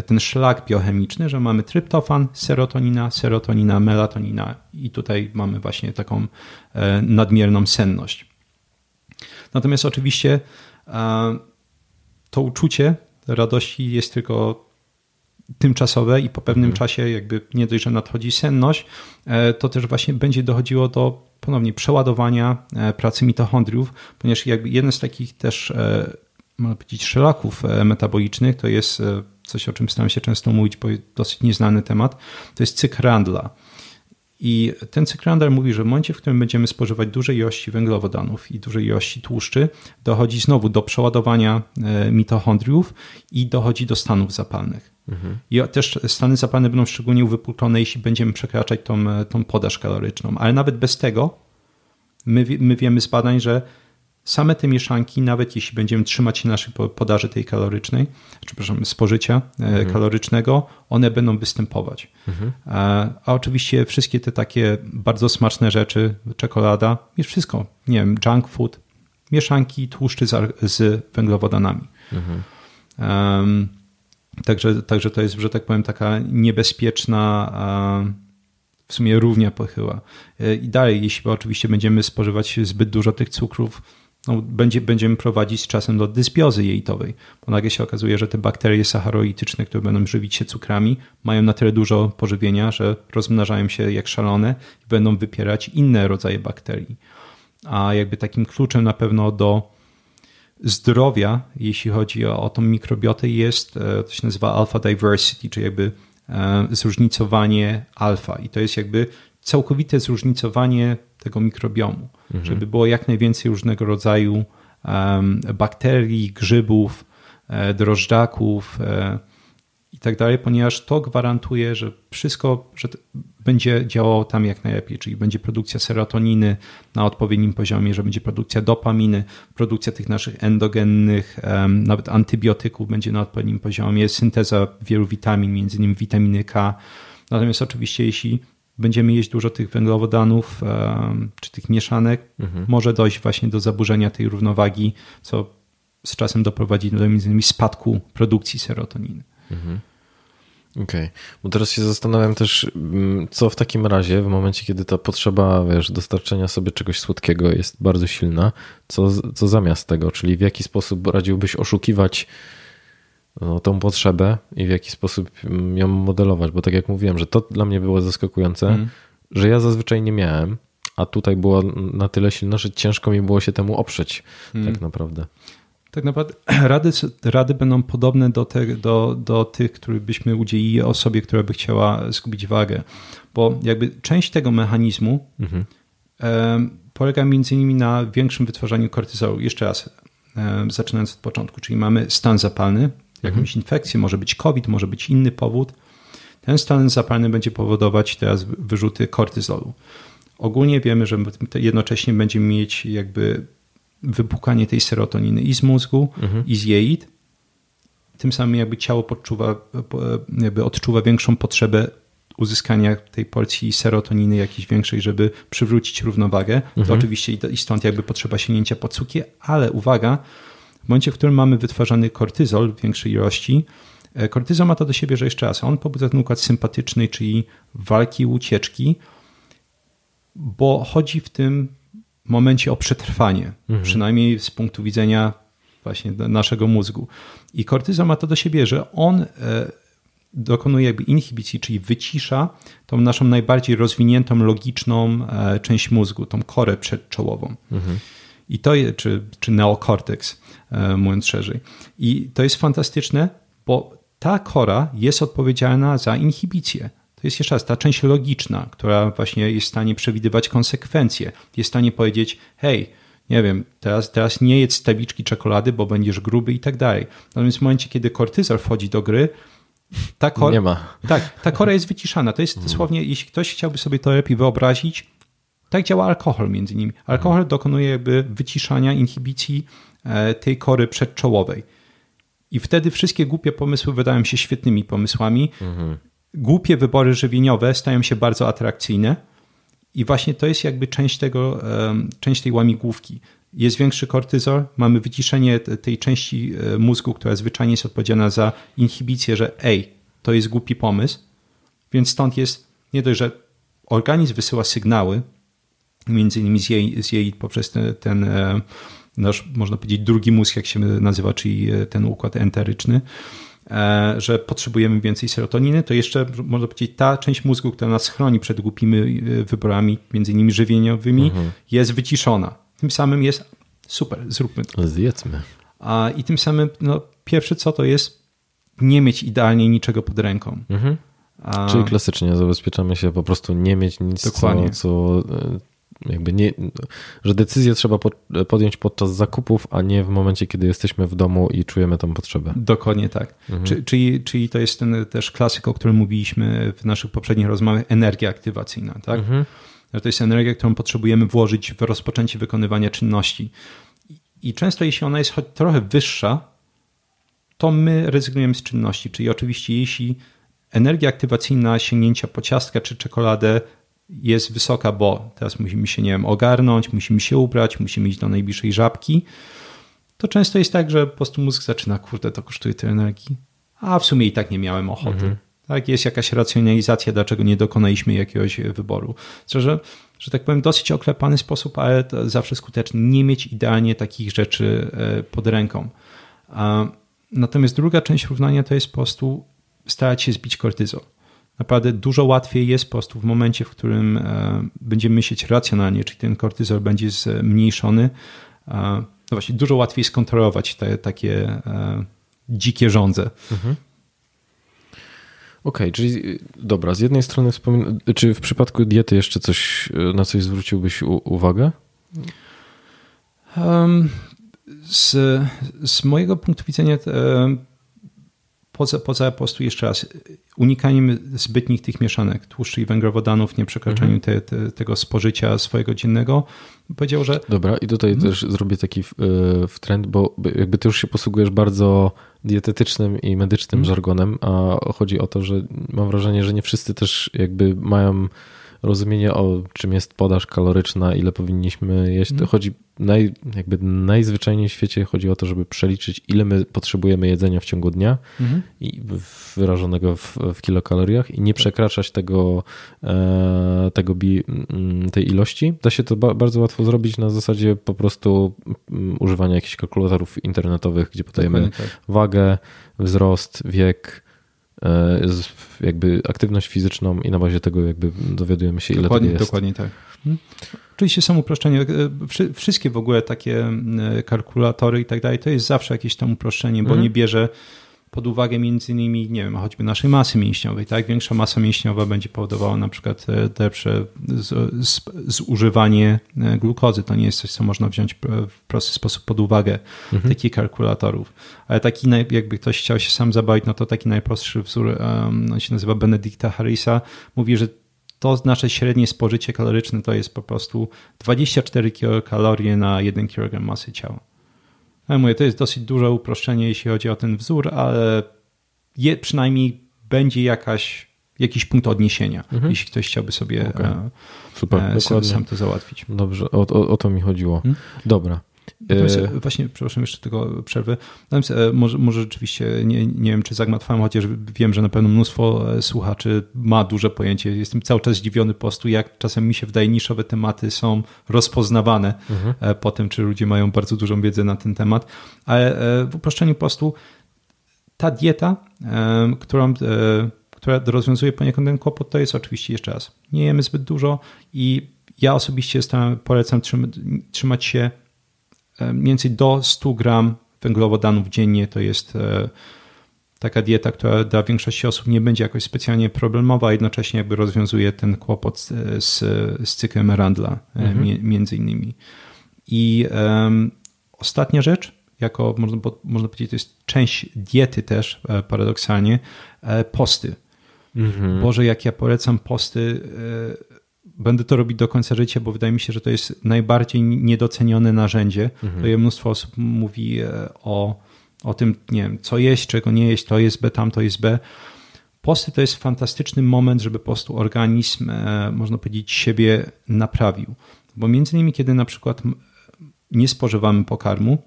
ten szlak biochemiczny, że mamy tryptofan, serotonina, serotonina, melatonina i tutaj mamy właśnie taką e, nadmierną senność. Natomiast oczywiście e, to uczucie radości jest tylko tymczasowe i po pewnym mhm. czasie jakby nie dość, że nadchodzi senność, e, to też właśnie będzie dochodziło do ponownie przeładowania e, pracy mitochondriów, ponieważ jakby jeden z takich też, e, można powiedzieć, szlaków e, metabolicznych to jest coś, o czym staram się często mówić, bo dosyć nieznany temat, to jest cykl Randla. I ten cykl Randla mówi, że w momencie, w którym będziemy spożywać duże ilości węglowodanów i duże ilości tłuszczy, dochodzi znowu do przeładowania mitochondriów i dochodzi do stanów zapalnych. Mhm. I też stany zapalne będą szczególnie uwypuklone, jeśli będziemy przekraczać tą, tą podaż kaloryczną. Ale nawet bez tego my, my wiemy z badań, że same te mieszanki, nawet jeśli będziemy trzymać się naszej podaży tej kalorycznej, przepraszam, spożycia e, mhm. kalorycznego, one będą występować. Mhm. A, a, oczywiście wszystkie te takie bardzo smaczne rzeczy, czekolada, jest wszystko, nie wiem, junk food, mieszanki tłuszczy z, z węglowodanami. Mhm. Um, Także, także to jest, że tak powiem, taka niebezpieczna w sumie równia pochyła. E, I dalej, jeśli oczywiście będziemy spożywać zbyt dużo tych cukrów, no, będzie, będziemy prowadzić z czasem do dysbiozy jejitowej, bo nagle się okazuje, że te bakterie sacharoityczne, które będą żywić się cukrami, mają na tyle dużo pożywienia, że rozmnażają się jak szalone i będą wypierać inne rodzaje bakterii. A jakby takim kluczem na pewno do zdrowia, jeśli chodzi o, o tą mikrobiotę, jest, e, to się nazywa alpha diversity, czyli jakby e, zróżnicowanie alfa. I to jest jakby całkowite zróżnicowanie tego mikrobiomu, mhm. żeby było jak najwięcej różnego rodzaju bakterii, grzybów, e, drożdżaków i tak dalej, ponieważ to gwarantuje, że wszystko że będzie działało tam jak najlepiej, czyli będzie produkcja serotoniny na odpowiednim poziomie, że będzie produkcja dopaminy, produkcja tych naszych endogennych, nawet antybiotyków będzie na odpowiednim poziomie, synteza wielu witamin, między innymi witaminy K. Natomiast oczywiście jeśli będziemy jeść dużo tych węglowodanów czy tych mieszanek, mhm. może dojść właśnie do zaburzenia tej równowagi, co z czasem doprowadzi do między innymi spadku produkcji serotoniny. Mhm. Okej, okay. bo teraz się zastanawiam też, mm, co w takim razie, w momencie, kiedy ta potrzeba, wiesz, dostarczenia sobie czegoś słodkiego jest bardzo silna, co, co zamiast tego, czyli w jaki sposób radziłbyś oszukiwać no, tą potrzebę i w jaki sposób ją modelować, bo tak jak mówiłem, że to dla mnie było zaskakujące, mm. że ja zazwyczaj nie miałem, a tutaj było na tyle silna, że ciężko mi było się temu oprzeć mm. tak naprawdę. Tak naprawdę <clears throat> rady, rady będą podobne do, te, do, do tych, które byśmy udzielili osobie, która by chciała zgubić wagę, bo jakby część tego mechanizmu mhm. polega między innymi na większym wytwarzaniu kortyzolu. Jeszcze raz, zaczynając od początku, czyli mamy stan zapalny, jakąś mhm. infekcję, może być COVID, może być inny powód. Ten stan zapalny będzie powodować teraz wyrzuty kortyzolu. Ogólnie wiemy, że jednocześnie będziemy mieć jakby wypukanie tej serotoniny i z mózgu, mhm. i z jeit. Tym samym jakby ciało podczuwa, jakby odczuwa większą potrzebę uzyskania tej porcji serotoniny jakiejś większej, żeby przywrócić równowagę. Mhm. To oczywiście i stąd jakby potrzeba sięgnięcia po cukier, ale uwaga, w momencie, w którym mamy wytwarzany kortyzol w większej ilości, e, kortyzol ma to do siebie, że jeszcze raz, on pobudza ten układ sympatyczny, czyli walki i ucieczki, bo chodzi w tym momencie o przetrwanie, mhm. przynajmniej z punktu widzenia właśnie naszego mózgu. I kortyzol ma to do siebie, że on e, dokonuje jakby inhibicji, czyli wycisza tą naszą najbardziej rozwiniętą, logiczną e, część mózgu, tą korę przedczołową. Mhm. I to czy, czy neokorteks, e, mówiąc szerzej. I to jest fantastyczne, bo ta kora jest odpowiedzialna za inhibicję. To jest jeszcze raz ta część logiczna, która właśnie jest w stanie przewidywać konsekwencje. Jest w stanie powiedzieć, hej, nie wiem, teraz, teraz nie jedz tabliczki czekolady, bo będziesz gruby i tak dalej. Natomiast w momencie, kiedy kortyzol wchodzi do gry, ta kora, nie ma. Tak, ta kora jest wyciszana. To jest dosłownie, jeśli ktoś chciałby sobie to lepiej wyobrazić, tak działa alkohol między innymi. Alkohol dokonuje jakby wyciszania, inhibicji e, tej kory przedczołowej. I wtedy wszystkie głupie pomysły wydają się świetnymi pomysłami. Mhm głupie wybory żywieniowe stają się bardzo atrakcyjne i właśnie to jest jakby część tego, część tej łamigłówki. Jest większy kortyzol, mamy wyciszenie tej części e, mózgu, która zwyczajnie jest odpowiedzialna za inhibicję, że ej, to jest głupi pomysł, więc stąd jest nie dość, że organizm wysyła sygnały, między innymi z jej, z jej poprzez ten, ten nasz, można powiedzieć, drugi mózg, jak się nazywa, czyli e, ten układ enteryczny, E, że potrzebujemy więcej serotoniny, to jeszcze można powiedzieć ta część mózgu, która nas chroni przed głupimi e, wyborami, między innymi żywieniowymi, mhm. jest wyciszona. Tym samym jest super, zróbmy to. Zjedzmy. A, I tym samym no, pierwsze co to jest nie mieć idealnie niczego pod ręką. Mhm. A... Czyli klasycznie zabezpieczamy się po prostu nie mieć nic, Dokładnie. co, co jakby nie, że decyzję trzeba podjąć podczas zakupów, a nie w momencie, kiedy jesteśmy w domu i czujemy tą potrzebę. Dokładnie tak. Mhm. czyli, czyli to jest ten też klasyk, o którym mówiliśmy w naszych poprzednich rozmowach, energia aktywacyjna. Tak? Mhm. To jest energia, którą potrzebujemy włożyć w rozpoczęcie wykonywania czynności. I często jeśli ona jest choć trochę wyższa, to my rezygnujemy z czynności. Czyli oczywiście jeśli energia aktywacyjna sięgnięcia po ciastka czy czekoladę jest wysoka, bo teraz musimy się, nie wiem, ogarnąć, musimy się ubrać, musimy iść do najbliższej żabki, to często jest tak, że po prostu mózg zaczyna, kurde, to kosztuje tyle energii, a w sumie i tak nie miałem ochoty. Mhm. Tak, jest jakaś racjonalizacja, dlaczego nie dokonaliśmy jakiegoś wyboru. Że, że tak powiem, dosyć oklepany sposób, ale zawsze skuteczny. Nie mieć idealnie takich rzeczy e, pod ręką. Natomiast druga część równania to jest po prostu starać się zbić kortyzol naprawdę dużo łatwiej jest po prostu w momencie, w którym e, będziemy myśleć racjonalnie, czyli ten kortyzol będzie zmniejszony. No właśnie, dużo łatwiej skontrolować te takie e, dzikie żądze. Mhm. Okej, okay, czyli dobra, z jednej strony wspomin... czy w przypadku diety jeszcze coś, na coś zwróciłbyś uwagę? Um, z, z mojego punktu widzenia poza, poza po prostu jeszcze raz unikaniem zbytnich tych mieszanek, tłuszczy i węglowodanów, nie przekraczaniu te, te, tego spożycia swojego dziennego, powiedział, że... Dobra i tutaj hmm. też zrobię taki w, w trend, bo jakby ty już się posługujesz bardzo dietetycznym i medycznym hmm. żargonem, a chodzi o to, że mam wrażenie, że nie wszyscy też jakby mają rozumienie o czym jest podaż kaloryczna, ile powinniśmy jeść. To mhm. chodzi naj, jakby najzwyczajniej w świecie chodzi o to, żeby przeliczyć, ile my potrzebujemy jedzenia w ciągu dnia mhm. i wyrażonego w, w, kilokaloriach i nie tak. przekraczać tego, e, tego bi, mm, tej ilości. Da się to ba, bardzo łatwo zrobić na zasadzie po prostu mm, używania jakichś kalkulatorów internetowych, gdzie podajemy tak. wagę, wzrost, wiek, jakby aktywność fizyczną i na bazie tego jakby dowiadujemy się, ile dokładnie, tego jest. Dokładnie tak. Hmm? Oczywiście samo uproszczenie. E, wszystkie w ogóle takie e, kalkulatory i tak dalej, to jest zawsze jakieś tam uproszczenie, bo mhm. nie bierze pod uwagę między innymi, nie wiem, choćby naszej masy mięśniowej, tak? Większa masa mięśniowa będzie powodowała na przykład lepsze zużywanie glukozy. To nie jest coś, co można wziąć w prosty sposób pod uwagę mhm. takich kalkulatorów. Ale taki, jakby ktoś chciał się sam zabawić, no to taki najprostszy wzór, on się nazywa Benedicta Harrisa, mówi, że to nasze średnie spożycie kaloryczne to jest po prostu 24 kilokalorie na 1 kg masy ciała. Ja mówię, to jest dosyć duże uproszczenie, jeśli chodzi o ten wzór, ale je, przynajmniej będzie jakaś, jakiś punkt odniesienia, mhm. jeśli ktoś chciałby sobie okay. E, Super, e, sam, sam, to załatwić. Dobrze, o, o, o to mi chodziło. Hmm? Dobra. Natomiast e, właśnie, przepraszam jeszcze tego przerwy. Natomiast może, może rzeczywiście, nie, nie wiem czy zagmatwałem, chociaż wiem, że na pewno mnóstwo słuchaczy ma duże pojęcie. Jestem cały czas zdziwiony po prostu, jak czasem mi się wydaje niszowe tematy są rozpoznawane mhm. po tym, czy ludzie mają bardzo dużą wiedzę na ten temat. Ale w uproszczeniu po prostu ta dieta, którą która rozwiązuje poniekąd ten kłopot, to jest oczywiście jeszcze raz. Nie jemy zbyt dużo i ja osobiście polecam trzymać się mniej więcej do 100 gram węglowodanów dziennie. To jest e, taka dieta, która dla większości osób nie będzie jakoś specjalnie problemowa, a jednocześnie jakby rozwiązuje ten kłopot z, z cyklem Randla e, mhm. między innymi. I um, ostatnia rzecz, jako można, można powiedzieć, to jest część diety też e, paradoksalnie, posty. Mhm. Boże, jak ja polecam posty, e, będę to robić do końca życia, bo wydaje mi się, że to jest najbardziej niedocenione narzędzie. Mhm. To je mnóstwo osób mówi e, o, o tym, nie wiem, co jeść, czego nie jeść, to jest B, tam to jest B. Posty to jest fantastyczny moment, żeby po prostu organizm, e, można powiedzieć, siebie naprawił. Bo między innymi, kiedy na przykład nie spożywamy pokarmu,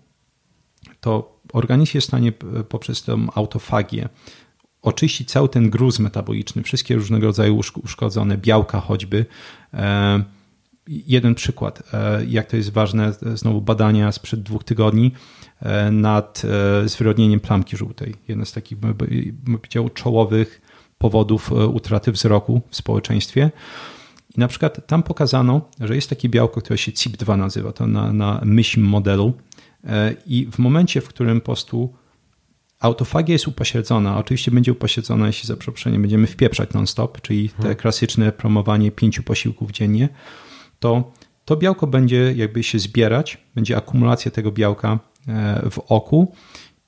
to organizm jest w stanie poprzez tę autofagię oczyścić cały ten gruz metaboliczny, wszystkie różnego rodzaju uszkodzone białka choćby. E, jeden przykład, e, jak to jest ważne, znowu badania sprzed dwóch tygodni e, nad zwyrodnieniem plamki żółtej. Jeden z takich, bym powiedział, czołowych powodów utraty wzroku w społeczeństwie. I na przykład tam pokazano, że jest takie białko, które się CIP2 nazywa, to na, na myśl modelu. I w momencie, w którym po prostu Autofagia jest upośledzona. Oczywiście będzie upośledzona, jeśli za przeproszeniem będziemy wpieprzać non-stop, czyli te hmm. klasyczne promowanie pięciu posiłków dziennie, to to białko będzie jakby się zbierać, będzie akumulacja tego białka e, w oku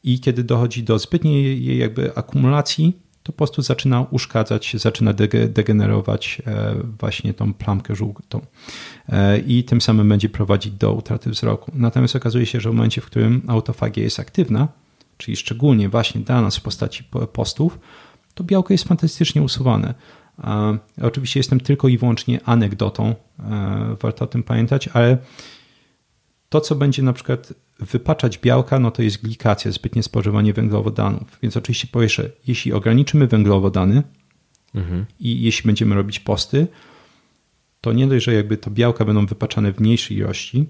i kiedy dochodzi do zbytniej jej jakby akumulacji, to po prostu zaczyna uszkadzać, zaczyna degenerować e, właśnie tą plamkę żółtą e, i tym samym będzie prowadzić do utraty wzroku. Natomiast okazuje się, że w momencie, w którym autofagia jest aktywna, czyli szczególnie właśnie dla nas w postaci postów, to białko jest fantastycznie usuwane. Oczywiście jestem tylko i wyłącznie anegdotą, e, warto o tym pamiętać, ale to, co będzie na przykład wypaczać białka, no to jest glikacja, zbytnie spożywanie węglowodanów. Więc oczywiście po jeśli ograniczymy węglowodany mhm. i jeśli będziemy robić posty, to nie dość, że jakby to białka będą wypaczane w mniejszej ilości,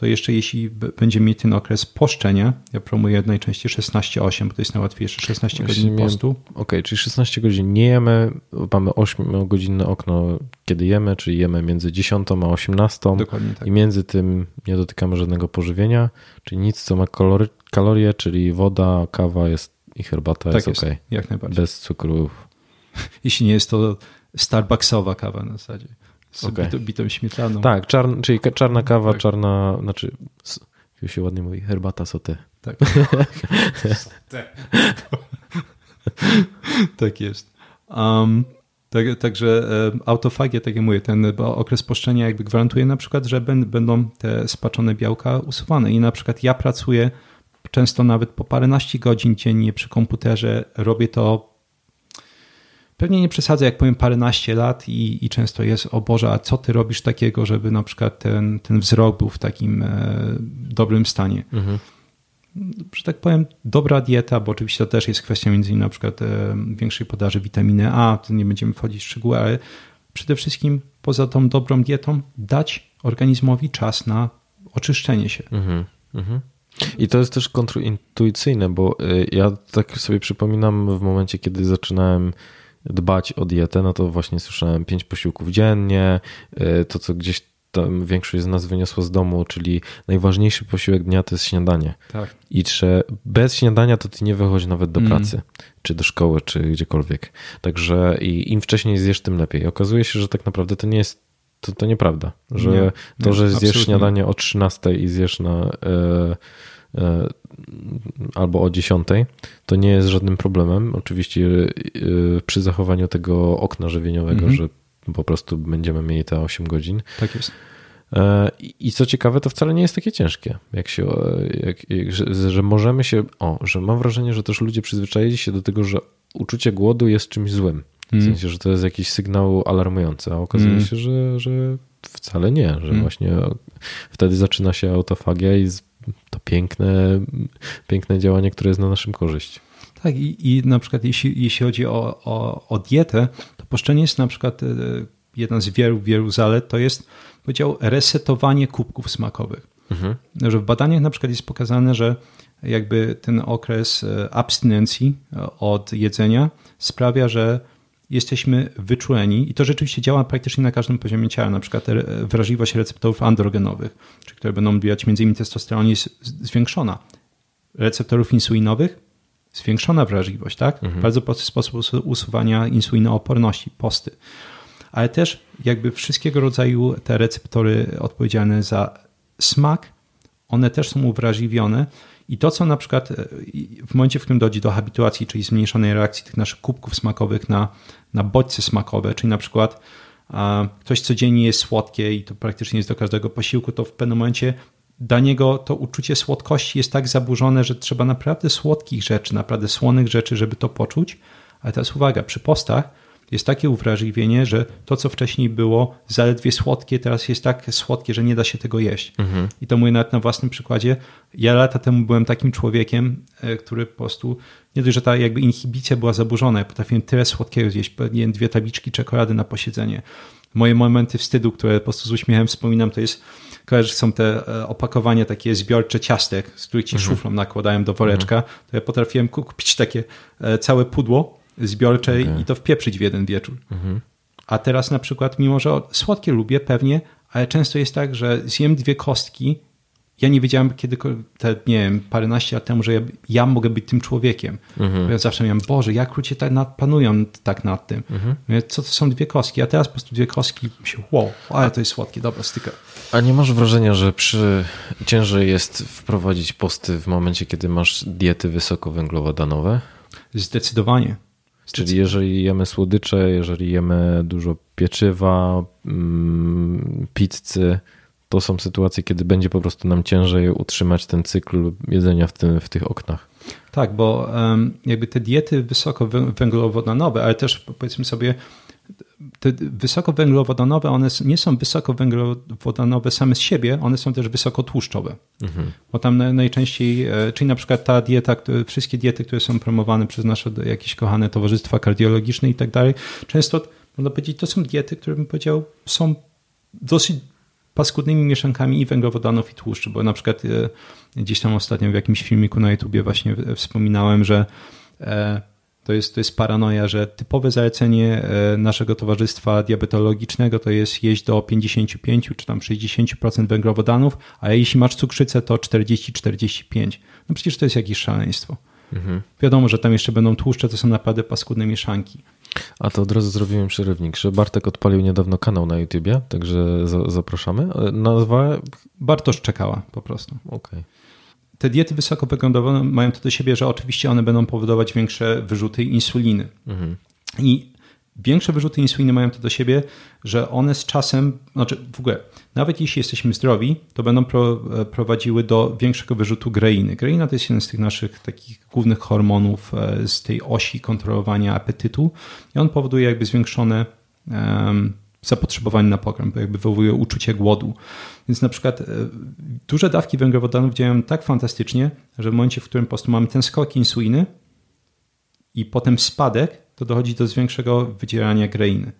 to jeszcze jeśli będziemy mieć ten okres poszczenia, ja promuję najczęściej 16-8, bo to jest najłatwiejsze, 16 Właśnie godzin postu. Okej, okay, czyli 16 godzin nie jemy, mamy 8-godzinne okno, kiedy jemy, czyli jemy między 10 a 18 Dokładnie tak. i między tym nie dotykamy żadnego pożywienia, czyli nic, co ma kalory, kalorie, czyli woda, kawa jest i herbata tak jest, jest ok. Jak najbardziej. Bez cukrów. <laughs> Jeśli nie jest to Starbucksowa kawa na zasadzie z okay. bitą, bitą śmietaną. Tak, czarn, czyli czarna kawa, tak. czarna, znaczy Jak się ładnie mówi, herbata sote. Tak. <laughs> tak jest. Um, tak, także autofagia, tak jak mówię, ten okres poszczenia jakby gwarantuje na przykład, że będą te spaczone białka usuwane i na przykład ja pracuję często nawet po paręnaście godzin dziennie przy komputerze, robię to pewnie nie przesadzę, jak powiem paręnaście lat i, i często jest, o Boże, a co ty robisz takiego, żeby na przykład ten, ten wzrok był w takim e, dobrym stanie. Mhm że tak powiem, dobra dieta, bo oczywiście to też jest kwestia między innymi na przykład e, większej podaży witaminy A, to nie będziemy wchodzić w szczegóły, ale przede wszystkim poza tą dobrą dietą dać organizmowi czas na oczyszczenie się. Mhm, mhm. I to jest też kontrintuicyjne, bo e, ja tak sobie przypominam w momencie, kiedy zaczynałem dbać o dietę, no to właśnie słyszałem pięć posiłków dziennie, e, to co gdzieś tam większość z nas wyniosła z domu, czyli najważniejszy posiłek dnia to jest śniadanie. Tak. I czy bez śniadania to ty nie wychodzi nawet do mm. pracy, czy do szkoły, czy gdziekolwiek. Także i im wcześniej zjesz, tym lepiej. Okazuje się, że tak naprawdę to nie jest to, to nieprawda, że nie, to, że zjesz śniadanie o 13 i zjesz na e, albo o 10, to nie jest żadnym problemem. Oczywiście e, przy zachowaniu tego okna żywieniowego, -hmm. że po prostu będziemy mieli te 8 godzin. Tak jest. E, I co ciekawe, to wcale nie jest takie ciężkie, jak się, jak, jak, że, że możemy się, o, że mam wrażenie, że też ludzie przyzwyczaili się do tego, że uczucie głodu jest czymś złym. W mm. sensie, że to jest jakiś sygnał alarmujący, a okazuje mm. się, że, że wcale nie, że mm. właśnie wtedy zaczyna się autofagia i to piękne, piękne działanie, które jest na naszym korzyść. Tak, i, i na przykład jeśli, jeśli chodzi o, o, o dietę, Poszczenie jest na przykład e, jedna z wielu, wielu zalet, to jest powiedział resetowanie kubków smakowych. Mhm. Że w badaniach na przykład jest pokazane, że jakby ten okres e, abstynencji e, od jedzenia sprawia, że jesteśmy wyczuleni i to rzeczywiście działa praktycznie na każdym poziomie ciała, na przykład wrażliwość receptorów androgenowych, czy które będą odbijać m.in. testosteron jest zwiększona. Receptorów insulinowych zwiększona wrażliwość, tak? Mhm. Bardzo prosty sposób usuwania insulinooporności, posty. Ale też jakby wszystkiego rodzaju te receptory odpowiedzialne za smak, one też są uwrażliwione i to, co na przykład e, w momencie, w którym dojdzie do habituacji, czyli zmniejszonej reakcji tych naszych kubków smakowych na, na bodźce smakowe, czyli na przykład ktoś codziennie jest słodkie i to praktycznie jest do każdego posiłku, to w pewnym momencie dla niego to uczucie słodkości jest tak zaburzone, że trzeba naprawdę słodkich rzeczy, naprawdę słonych rzeczy, żeby to poczuć. Ale teraz uwaga, przy postach jest takie uwrażliwienie, że to, co wcześniej było zaledwie słodkie, teraz jest tak słodkie, że nie da się tego jeść. Mhm. I to mówię nawet na własnym przykładzie. Ja lata temu byłem takim człowiekiem, e, który po prostu, nie dość, że ta jakby inhibicja była zaburzona, ja potrafiłem tyle słodkiego zjeść, pewnie dwie tabliczki czekolady na posiedzenie. Moje momenty wstydu, które po prostu z uśmiechem wspominam, to jest kojarzysz, są te e, opakowania takie zbiorcze ciastek, z których ci mhm. szuflą nakładają do woreczka, mhm. to ja potrafiłem kupić takie e, całe pudło zbiorcze okay. i to wpieprzyć w jeden wieczór. Mhm. A teraz na przykład, mimo że słodkie lubię pewnie, ale często jest tak, że zjem dwie kostki ja nie wiedziałem kiedykolwiek, te, nie wiem, paręnaście lat temu, że ja, ja mogę być tym człowiekiem. Mhm. Ja zawsze miałem, Boże, jak ludzie tak nad, panują tak nad tym. Mhm. Mówię, co to są dwie kostki? A teraz po prostu dwie kostki, się, wow, ale to jest słodkie, dobra, styka. A nie masz wrażenia, że przy ciężej jest wprowadzić posty w momencie, kiedy masz diety wysokowęglowodanowe? Zdecydowanie. Czyli jeżeli jemy słodycze, jeżeli jemy dużo pieczywa, mm, pizzy, to są sytuacje, kiedy będzie po prostu nam ciężej utrzymać ten cykl jedzenia w, tym, w tych oknach. Tak, bo jakby te diety wysokowęglowodanowe, ale też powiedzmy sobie, te wysokowęglowodanowe, one nie są wysokowęglowodanowe same z siebie, one są też wysokotłuszczowe. Mhm. Bo tam najczęściej, e, czyli na przykład ta dieta, wszystkie diety, które są promowane przez nasze jakieś kochane towarzystwa kardiologiczne i tak dalej, często można powiedzieć, to są diety, które bym powiedział są dosyć paskudnymi mieszankami i węglowodanów i tłuszczu, bo na przykład e, gdzieś tam ostatnio w jakimś filmiku na YouTubie właśnie wspominałem, że e, to jest, to jest paranoja, że typowe zalecenie e, naszego towarzystwa diabetologicznego to jest jeść do 55 czy tam 60% węglowodanów, a jeśli masz cukrzycę to 40-45. No przecież to jest jakieś szaleństwo. Mhm. Wiadomo, że tam jeszcze będą tłuszcze, to są naprawdę paskudne mieszanki. A to od razu zrobiłem przerywnik, że Bartek odpalił niedawno kanał na YouTubie, także za, zapraszamy. Nazwa? Bartosz czekała po prostu. Okej. Okay. Te diety wysokowęglowodanowe mają to do siebie, że oczywiście one będą powodować większe wyrzuty insuliny. Mhm. I większe wyrzuty insuliny mają to do siebie, że one z czasem, znaczy w ogóle, nawet jeśli jesteśmy zdrowi, to będą pro, e, prowadziły do większego wyrzutu greiny. Greina to jest jeden z tych naszych takich głównych hormonów e, z tej osi kontrolowania apetytu i on powoduje jakby zwiększone um, zapotrzebowanie na pokarm, bo jakby wywołuje uczucie głodu. Więc na przykład e, duże dawki węglowodanów działają tak fantastycznie, że w momencie, w którym po prostu mamy ten skok insuliny i potem spadek, to dochodzi do większego wydzierania greiny.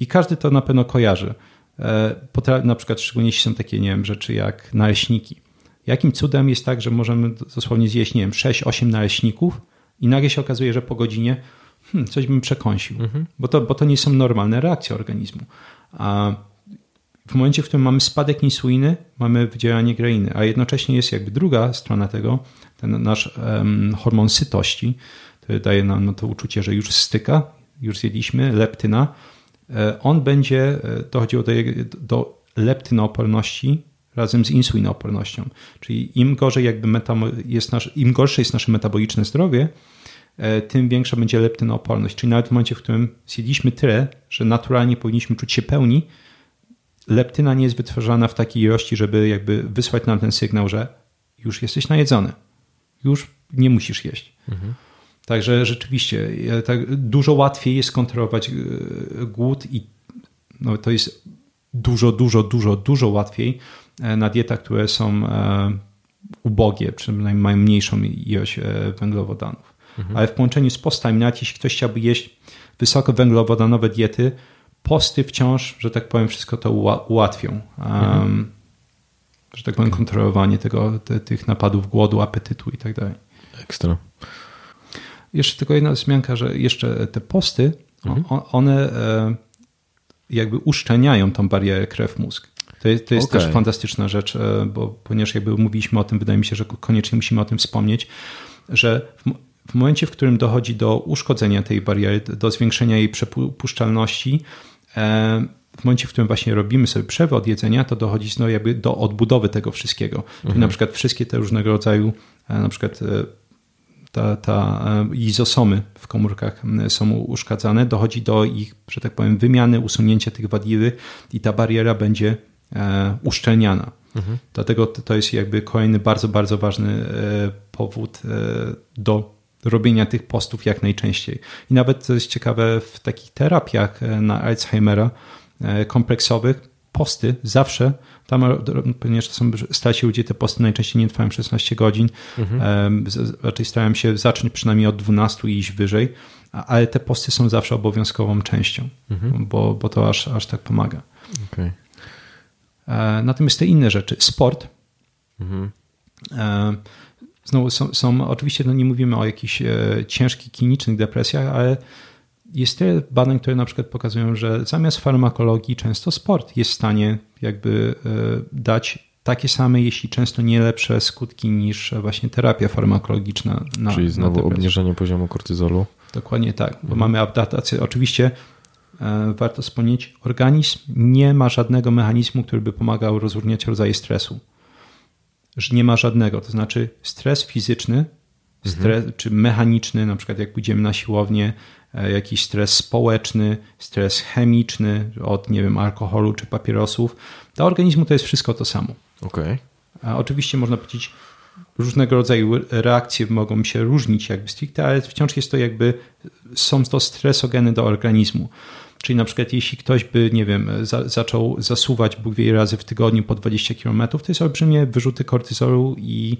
I każdy to na pewno kojarzy. E, na przykład szczególnie jeśli są takie, nie wiem, rzeczy jak naleśniki. Jakim cudem jest tak, że możemy dosłownie zjeść, nie wiem, 6-8 naleśników i nagle się okazuje, że po godzinie hmm, coś bym przekąsił, mhm. bo, to, bo to nie są normalne reakcje organizmu. A w momencie, w którym mamy spadek insuliny, mamy wydzielanie greiny, a jednocześnie jest jakby druga strona tego, ten nasz um, hormon sytości, który daje nam no, to uczucie, że już styka, już zjedliśmy, leptyna, E, on będzie e, dochodziło do, do leptynooporności razem z insulinoopornością. Czyli im gorzej jakby jest nasz, im gorsze jest nasze metaboliczne zdrowie, e, tym większa będzie leptynooporność. Czyli nawet w momencie, w którym zjedliśmy tyle, że naturalnie powinniśmy czuć się pełni, leptyna nie jest wytwarzana w takiej ilości, żeby jakby wysłać nam ten sygnał, że już jesteś najedzony. Już nie musisz jeść. Mhm. Także rzeczywiście tak dużo łatwiej jest kontrolować e, głód i no, to jest dużo, dużo, dużo, dużo łatwiej e, na dietach, które są e, ubogie, przynajmniej mają mniejszą ilość węglowodanów. Mhm. Ale w połączeniu z postami, nawet jeśli ktoś chciałby jeść wysoko węglowodanowe diety, posty wciąż, że tak powiem, wszystko to ułatwią. Mhm. Um, że tak powiem, kontrolowanie tego, te, tych napadów głodu, apetytu i tak dalej. Ekstra. Jeszcze tylko jedna wzmianka, że jeszcze te posty, mhm. one e, jakby uszczelniają tą barierę krew-mózg. To jest, to jest okay. też fantastyczna rzecz, e, bo ponieważ jakby mówiliśmy o tym, wydaje mi się, że koniecznie musimy o tym wspomnieć, że w, momencie, w którym dochodzi do uszkodzenia tej bariery, do zwiększenia jej przepuszczalności, e, w momencie, w którym właśnie robimy sobie przerwę od jedzenia, to dochodzi no jakby do odbudowy tego wszystkiego. Mhm. Czyli na przykład wszystkie te różnego rodzaju na przykład ta, ta e, izosomy w komórkach są uszkadzane, dochodzi do ich, że tak powiem, wymiany, usunięcia tych wadliwych i ta bariera będzie e, uszczelniana. Mhm. Dlatego to jest jakby kolejny bardzo, bardzo ważny e, powód do robienia tych postów jak najczęściej. I nawet to jest ciekawe, w takich terapiach na Alzheimera kompleksowych posty zawsze tam, ponieważ to są starsi ludzie, te posty najczęściej nie trwają 16 godzin. Mhm. Raczej starałem się zacząć przynajmniej od 12 i iść wyżej, ale te posty są zawsze obowiązkową częścią, mhm. bo, bo to aż, aż tak pomaga. Okay. E, natomiast te inne rzeczy, sport. Mhm. Znowu są, są, oczywiście no nie mówimy o jakichś e, ciężkich klinicznych depresjach, ale jest tyle badań, które na przykład pokazują, że zamiast farmakologii często sport jest w stanie jakby e, dać takie same, jeśli często nie lepsze skutki niż właśnie terapia farmakologiczna. Na, Czyli znowu na obniżenie poziomu kortyzolu. Dokładnie tak, bo mhm. mamy adaptację. Oczywiście e, warto wspomnieć, organizm nie ma żadnego mechanizmu, który by pomagał rozróżniać rodzaje stresu. Że nie ma żadnego, to znaczy stres fizyczny stres, mhm. czy mechaniczny, na przykład jak pójdziemy na siłownię, E, jakiś stres społeczny, stres chemiczny od, nie wiem, alkoholu czy papierosów. Dla organizmu to jest wszystko to samo. Okay. A oczywiście można powiedzieć, różnego rodzaju reakcje mogą się różnić jakby stricte, ale wciąż jest to jakby, są to stresogeny do organizmu. Czyli na przykład jeśli ktoś by, nie wiem, za, zaczął zasuwać Bóg wie razy w tygodniu po 20 km, to jest olbrzymie wyrzuty kortyzolu i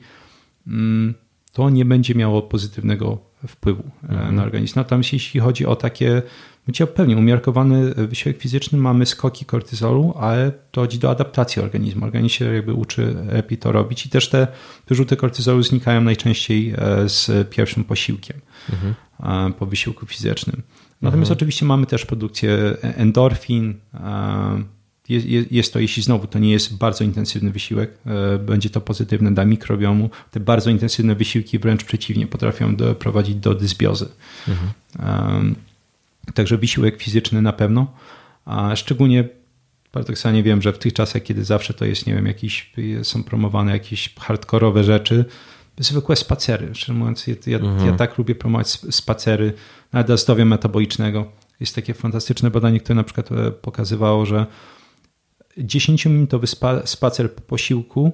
mm, to nie będzie miało pozytywnego wpływu mhm. na organizm. Natomiast jeśli chodzi o takie, mówię pewnie umiarkowany wysiłek fizyczny, mamy skoki kortyzolu, ale dochodzi do adaptacji organizmu. Organizm się jakby uczy lepiej to robić i też te wyrzuty kortyzolu znikają najczęściej e, z pierwszym posiłkiem mhm. E, po wysiłku fizycznym. Natomiast mhm. oczywiście mamy też produkcję endorfin, jest, to, jeśli znowu to nie jest bardzo intensywny wysiłek, e, będzie to pozytywne dla mikrobiomu. Te bardzo intensywne wysiłki wręcz przeciwnie potrafią doprowadzić do dysbiozy. Mhm. Także wysiłek fizyczny na pewno, a szczególnie paradoksalnie wiem, że w tych czasach, kiedy zawsze to jest, nie wiem, jakieś, są promowane jakieś hardkorowe rzeczy, zwykłe spacery. Szczerze mówiąc, ja, ja, mhm. ja tak lubię promować spacery, dla zdrowia metabolicznego. Jest takie fantastyczne badanie, które na przykład e, pokazywało, że 10-minutowy spacer po posiłku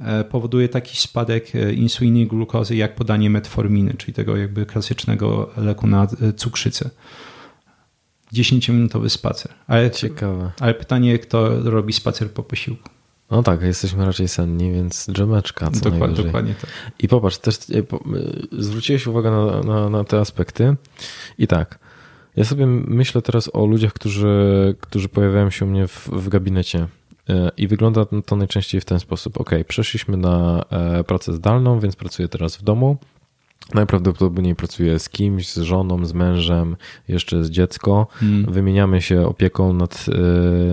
e, powoduje taki spadek e, insuliny i glukozy jak podanie metforminy, czyli tego jakby klasycznego leku na cukrzycę. 10-minutowy spacer. Ale, Ciekawe. Ale pytanie, kto robi spacer po posiłku? No tak, jesteśmy raczej senni, więc drzemeczka. Co dokładnie, dokładnie tak. I popatrz, też zwróciłeś uwagę na, na, na te aspekty. I tak, ja sobie myślę teraz o ludziach, którzy, którzy pojawiają się u mnie w, w gabinecie. E, I wygląda to najczęściej w ten sposób. Ok, przeszliśmy na e, pracę zdalną, więc pracuję teraz w domu. Najprawdopodobniej pracuję z kimś, z żoną, z mężem, jeszcze z dziecko. Hmm. Wymieniamy się opieką nad,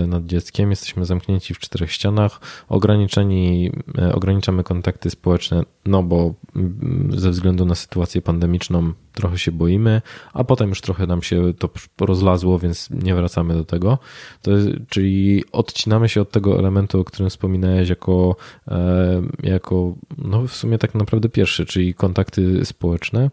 e, nad dzieckiem. Jesteśmy zamknięci w czterech ścianach, ograniczeni, ograniczamy kontakty społeczne, no bo mm, ze względu na sytuację pandemiczną trochę się boimy, a potem już trochę nam się to rozlazło, więc nie wracamy do tego. To jest, czyli odcinamy się od tego elementu, o którym wspominałeś, jako, e, jako no w sumie tak naprawdę pierwszy, czyli kontakty społeczne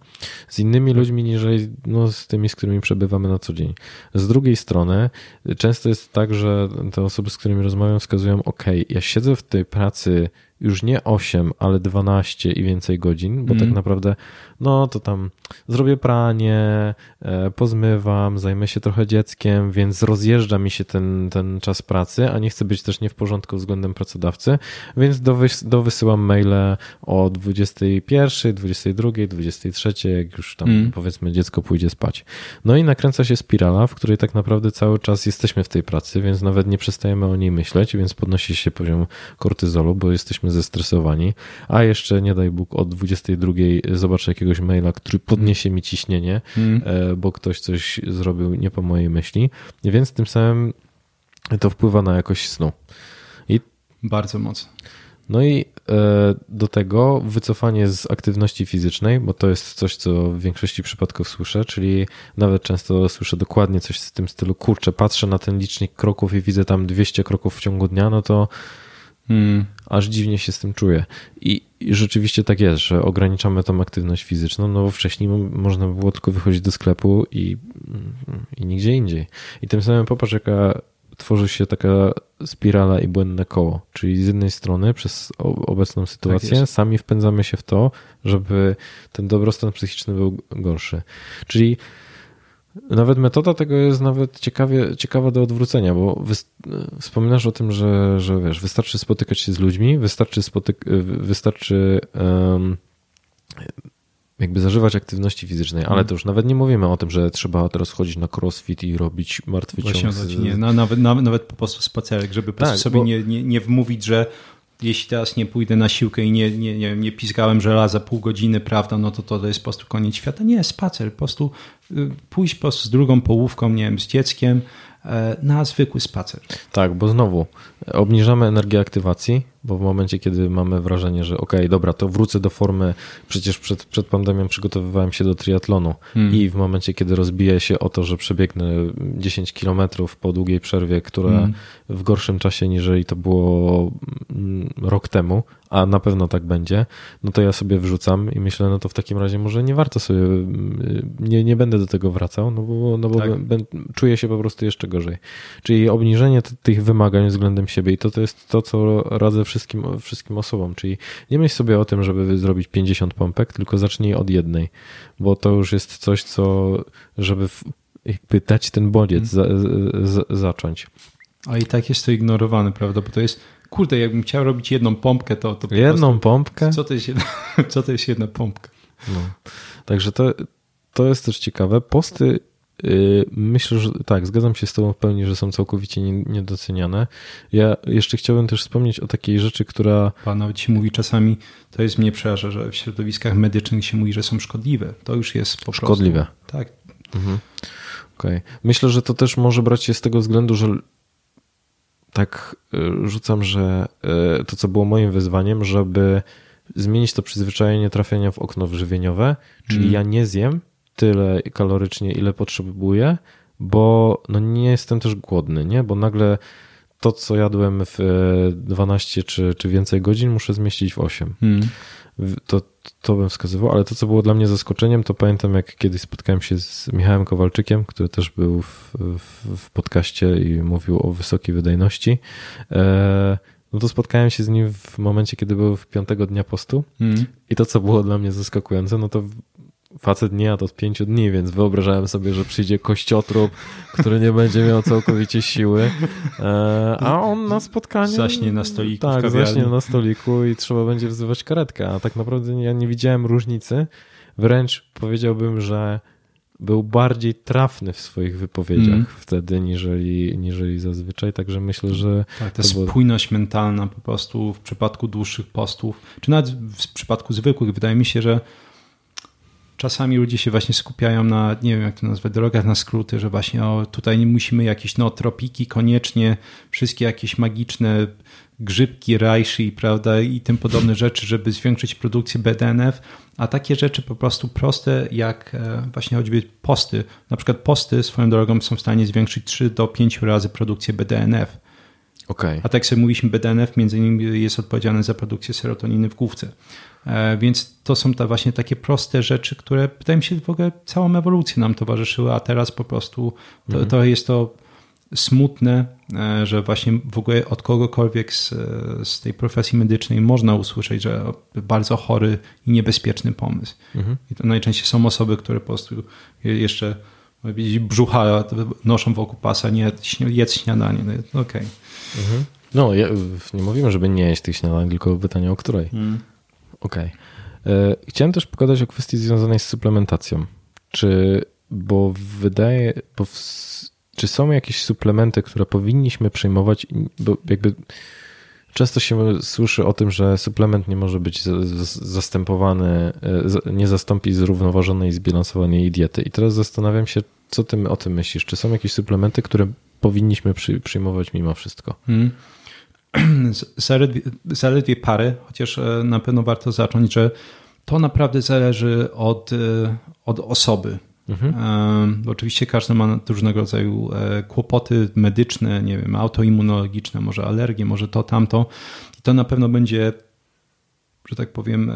z innymi tak. ludźmi niż no, z tymi, z którymi przebywamy na co dzień. Z drugiej strony, często jest tak, że te osoby, z którymi rozmawiam, wskazują: OK, ja siedzę w tej pracy już nie 8, ale 12 i więcej godzin, bo mm. tak naprawdę no to tam zrobię pranie, e, pozmywam, zajmę się trochę dzieckiem, więc rozjeżdża mi się ten, ten czas pracy, a nie chcę być też nie w porządku względem pracodawcy, więc dowys dowysyłam maile o 21, 22, 23, jak już tam mm. powiedzmy dziecko pójdzie spać. No i nakręca się spirala, w której tak naprawdę cały czas jesteśmy w tej pracy, więc nawet nie przestajemy o niej myśleć, więc podnosi się poziom kortyzolu, bo jesteśmy zestresowani, a jeszcze nie daj Bóg od 22 zobaczę jakiegoś jakiegoś maila, który podniesie mi ciśnienie, mm. bo ktoś coś zrobił nie po mojej myśli, więc tym samym to wpływa na jakość snu. I bardzo mocno. No i e, do tego wycofanie z aktywności fizycznej, bo to jest coś, co w większości przypadków słyszę, czyli nawet często słyszę dokładnie coś w tym stylu, kurczę, patrzę na ten licznik kroków i widzę tam 200 kroków w ciągu dnia, no to Hmm. Aż dziwnie się z tym czuję. I, I, rzeczywiście tak jest, że ograniczamy tą aktywność fizyczną, no bo wcześniej można było tylko wychodzić do sklepu i, i nigdzie indziej. I tym samym popatrz, jaka tworzy się taka spirala i błędne koło. Czyli z jednej strony przez obecną sytuację tak sami wpędzamy się w to, żeby ten dobrostan psychiczny był gorszy. Czyli nawet metoda tego jest nawet ciekawie, ciekawa do odwrócenia, bo wspominasz o tym, że, że wiesz, wystarczy spotykać się z ludźmi, wystarczy, spotyk wystarczy um, jakby zażywać aktywności fizycznej, ale mhm. to już nawet nie mówimy o tym, że trzeba teraz chodzić na crossfit i robić martwy ciąg. Z... Nie, no, nawet, nawet po prostu spacerek, żeby po tak, sobie bo... nie, nie, nie wmówić, że jeśli teraz nie pójdę na siłkę i nie, nie, nie, nie pizgałem żelaza pół godziny, prawda, no to to jest po prostu koniec świata. Nie, spacer, po prostu y, pójść po prostu z drugą połówką, nie wiem, z dzieckiem e, na zwykły spacer. Tak, bo znowu obniżamy energię aktywacji, bo w momencie, kiedy mamy wrażenie, że ok, dobra, to wrócę do formy, przecież przed, przed pandemią przygotowywałem się do triatlonu hmm. i w momencie, kiedy rozbiję się o to, że przebiegnę 10 kilometrów po długiej przerwie, która hmm. w gorszym czasie niżeli to było mm, rok temu, a na pewno tak będzie, no to ja sobie wrzucam i myślę, no to w takim razie może nie warto sobie, mm, nie, nie będę do tego wracał, no bo, no bo tak. czuję się po prostu jeszcze gorzej. Czyli obniżenie tych wymagań względem siebie i to, to jest to, co radzę wszystkim, wszystkim osobom, czyli nie myśl sobie o tym, żeby zrobić 50 pompek, tylko zacznij od jednej, bo to już jest coś, co, żeby jakby dać ten bodziec, hmm. za, za, zacząć. A i tak jest to ignorowane, prawda? Bo to jest, kurde, jakbym chciał robić jedną pompkę, to... to jedną prostu, pompkę? Co to jest jedna, <laughs> co to jest jedna pompka? No. Także to, to jest też ciekawe. Posty Y, myślę, że tak, zgadzam się z Tobą w pełni, że są całkowicie niedoceniane. Ja jeszcze chciałbym też wspomnieć o takiej rzeczy, która. Pan nawet się mówi czasami, to jest mnie przeraża, że w środowiskach medycznych się mówi, że są szkodliwe. To już jest po Szkodliwe. Prostu, tak. Mhm. Okay. Myślę, że to też może brać się z tego względu, że tak rzucam, że to, co było moim wyzwaniem, żeby zmienić to przyzwyczajenie trafiania w okno żywieniowe, czyli mm. ja nie zjem tyle kalorycznie, ile potrzebuję, bo no nie jestem też głodny, nie? Bo nagle to, co jadłem w 12 czy, czy więcej godzin, muszę zmieścić w 8. Mm. To, to bym wskazywał, ale to, co było dla mnie zaskoczeniem, to pamiętam, jak kiedyś spotkałem się z Michałem Kowalczykiem, który też był w, w, w podcaście i mówił o wysokiej wydajności. E, no to spotkałem się z nim w momencie, kiedy był w piątego dnia postu. Mm. I to, co było dla mnie zaskakujące, no to facet nie jadł od pięciu dni, więc wyobrażałem sobie, że przyjdzie kościotrup, który nie będzie miał całkowicie siły, e, a on na spotkaniu... Zaśnie na stoliku Tak, zaśnie na stoliku i trzeba będzie wzywać karetkę, a tak naprawdę ja nie widziałem różnicy. Wręcz powiedziałbym, że był bardziej trafny w swoich wypowiedziach mm. wtedy, niżeli, niżeli zazwyczaj, także myślę, że... Tak, ta spójność było... mentalna po prostu w przypadku dłuższych postów, czy nawet w przypadku zwykłych, wydaje mi się, że czasami ludzie się właśnie skupiają na, nie wiem jak to nazwać, drogach na skróty, że właśnie o, tutaj nie musimy jakieś no, tropiki koniecznie, wszystkie jakieś magiczne grzybki, rajszy, prawda, i tym podobne rzeczy, żeby zwiększyć produkcję BDNF, a takie rzeczy po prostu proste, jak e, właśnie choćby posty. Na przykład posty swoją drogą są w stanie zwiększyć 3 do 5 razy produkcję BDNF. Okay. A tak jak sobie mówiliśmy, BDNF między innymi jest odpowiedzialny za produkcję serotoniny w główce. E, więc to są te właśnie takie proste rzeczy, które wydaje mi się w ogóle całą ewolucję nam towarzyszyły, a teraz po prostu to, mhm. to jest to smutne, e, że właśnie w ogóle od kogokolwiek z, z tej profesji medycznej można usłyszeć, że bardzo chory i niebezpieczny pomysł. Mhm. I to najczęściej są osoby, które po prostu jeszcze brzucha noszą wokół pasa, nie jedz śniadanie. No, Okej. Okay. Mhm. No, nie mówimy, żeby nie jeść tych śniadań, tylko pytanie o której. Mhm. Okej. Okay. E, chciałem też pogadać o kwestii związanej z suplementacją. Czy, bo wydaje, bo w, czy są jakieś suplementy, które powinniśmy przyjmować, bo jakby często się słyszy o tym, że suplement nie może być zastępowany, e, nie zastąpi zrównoważonej zbilansowanej diety. I teraz zastanawiam się, co ty o tym myślisz? Czy są jakieś suplementy, które powinniśmy przyjmować mimo wszystko? Hmm. Zaledwie, zaledwie parę, chociaż e, na pewno warto zacząć, że to naprawdę zależy od, e, od osoby. Mhm. E, oczywiście każdy ma różnego rodzaju kłopoty medyczne, nie wiem, autoimmunologiczne, może alergie, może to, tamto. I to na pewno będzie, że tak powiem,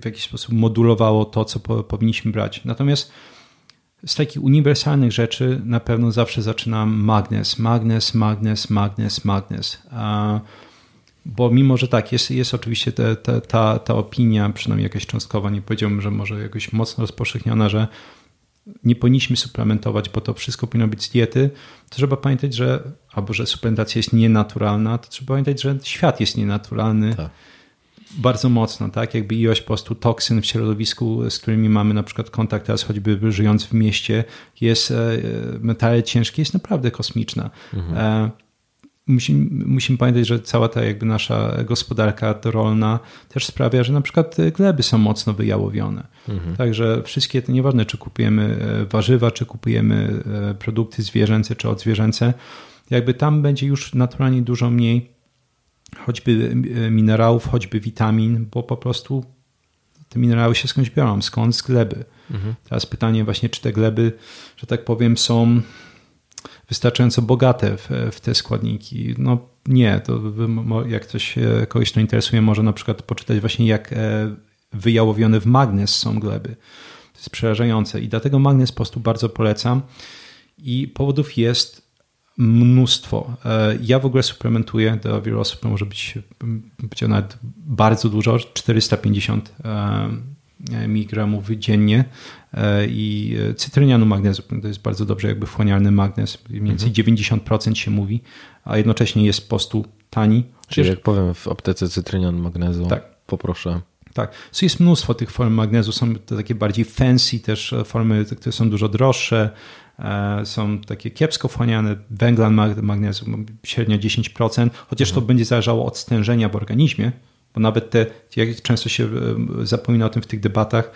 w jakiś sposób modulowało to, co powinniśmy brać. Natomiast z takich uniwersalnych rzeczy na pewno zawsze zaczynam magnes, magnes, magnes, magnes, magnes. Bo mimo, że tak, jest, jest oczywiście te, te, ta, ta opinia, przynajmniej jakaś cząstkowa, nie powiedziałbym, że może jakoś mocno rozpowszechniona, że nie powinniśmy suplementować, bo to wszystko powinno być z diety, to trzeba pamiętać, że albo że suplementacja jest nienaturalna, to trzeba pamiętać, że świat jest nienaturalny. Tak bardzo mocno, tak? Jakby ilość po prostu toksyn w środowisku, z którymi mamy na przykład kontakt teraz choćby żyjąc w mieście, jest e, metale ciężkie, jest naprawdę kosmiczna. Mhm. E, musimy, musimy pamiętać, że cała ta jakby nasza gospodarka rolna też sprawia, że na przykład gleby są mocno wyjałowione. Mhm. Także wszystkie to nieważne, czy kupujemy e, warzywa, czy kupujemy produkty zwierzęce, czy odzwierzęce, jakby tam będzie już naturalnie dużo mniej choćby e, minerałów, choćby witamin, bo po prostu te minerały się skądś biorą, skąd z gleby. Mhm. Teraz pytanie właśnie, czy te gleby, że tak powiem, są wystarczająco bogate w, w te składniki. No nie, to jak ktoś kogoś to interesuje, może na przykład poczytać właśnie jak e, wyjałowione w magnes są gleby. To jest przerażające i dlatego magnes po prostu bardzo polecam i powodów jest mnóstwo. E, ja w ogóle suplementuję, dla wielu osób może być, być nawet bardzo dużo, 450 e, mg dziennie e, i cytrynianu magnezu, to jest bardzo dobrze jakby wchłanialny magnez, mniej więcej mhm. 90% się mówi, a jednocześnie jest po prostu tani. Czyli jak powiem w aptece cytrynian magnezu, tak. poproszę. Tak, jest mnóstwo tych form magnezu, są to takie bardziej fancy też formy, które są dużo droższe, są takie kiepsko wchłaniane, węgla, magnezu średnio 10%, chociaż mhm. to będzie zależało od stężenia w organizmie, bo nawet te, jak często się e, zapomina o tym w tych debatach,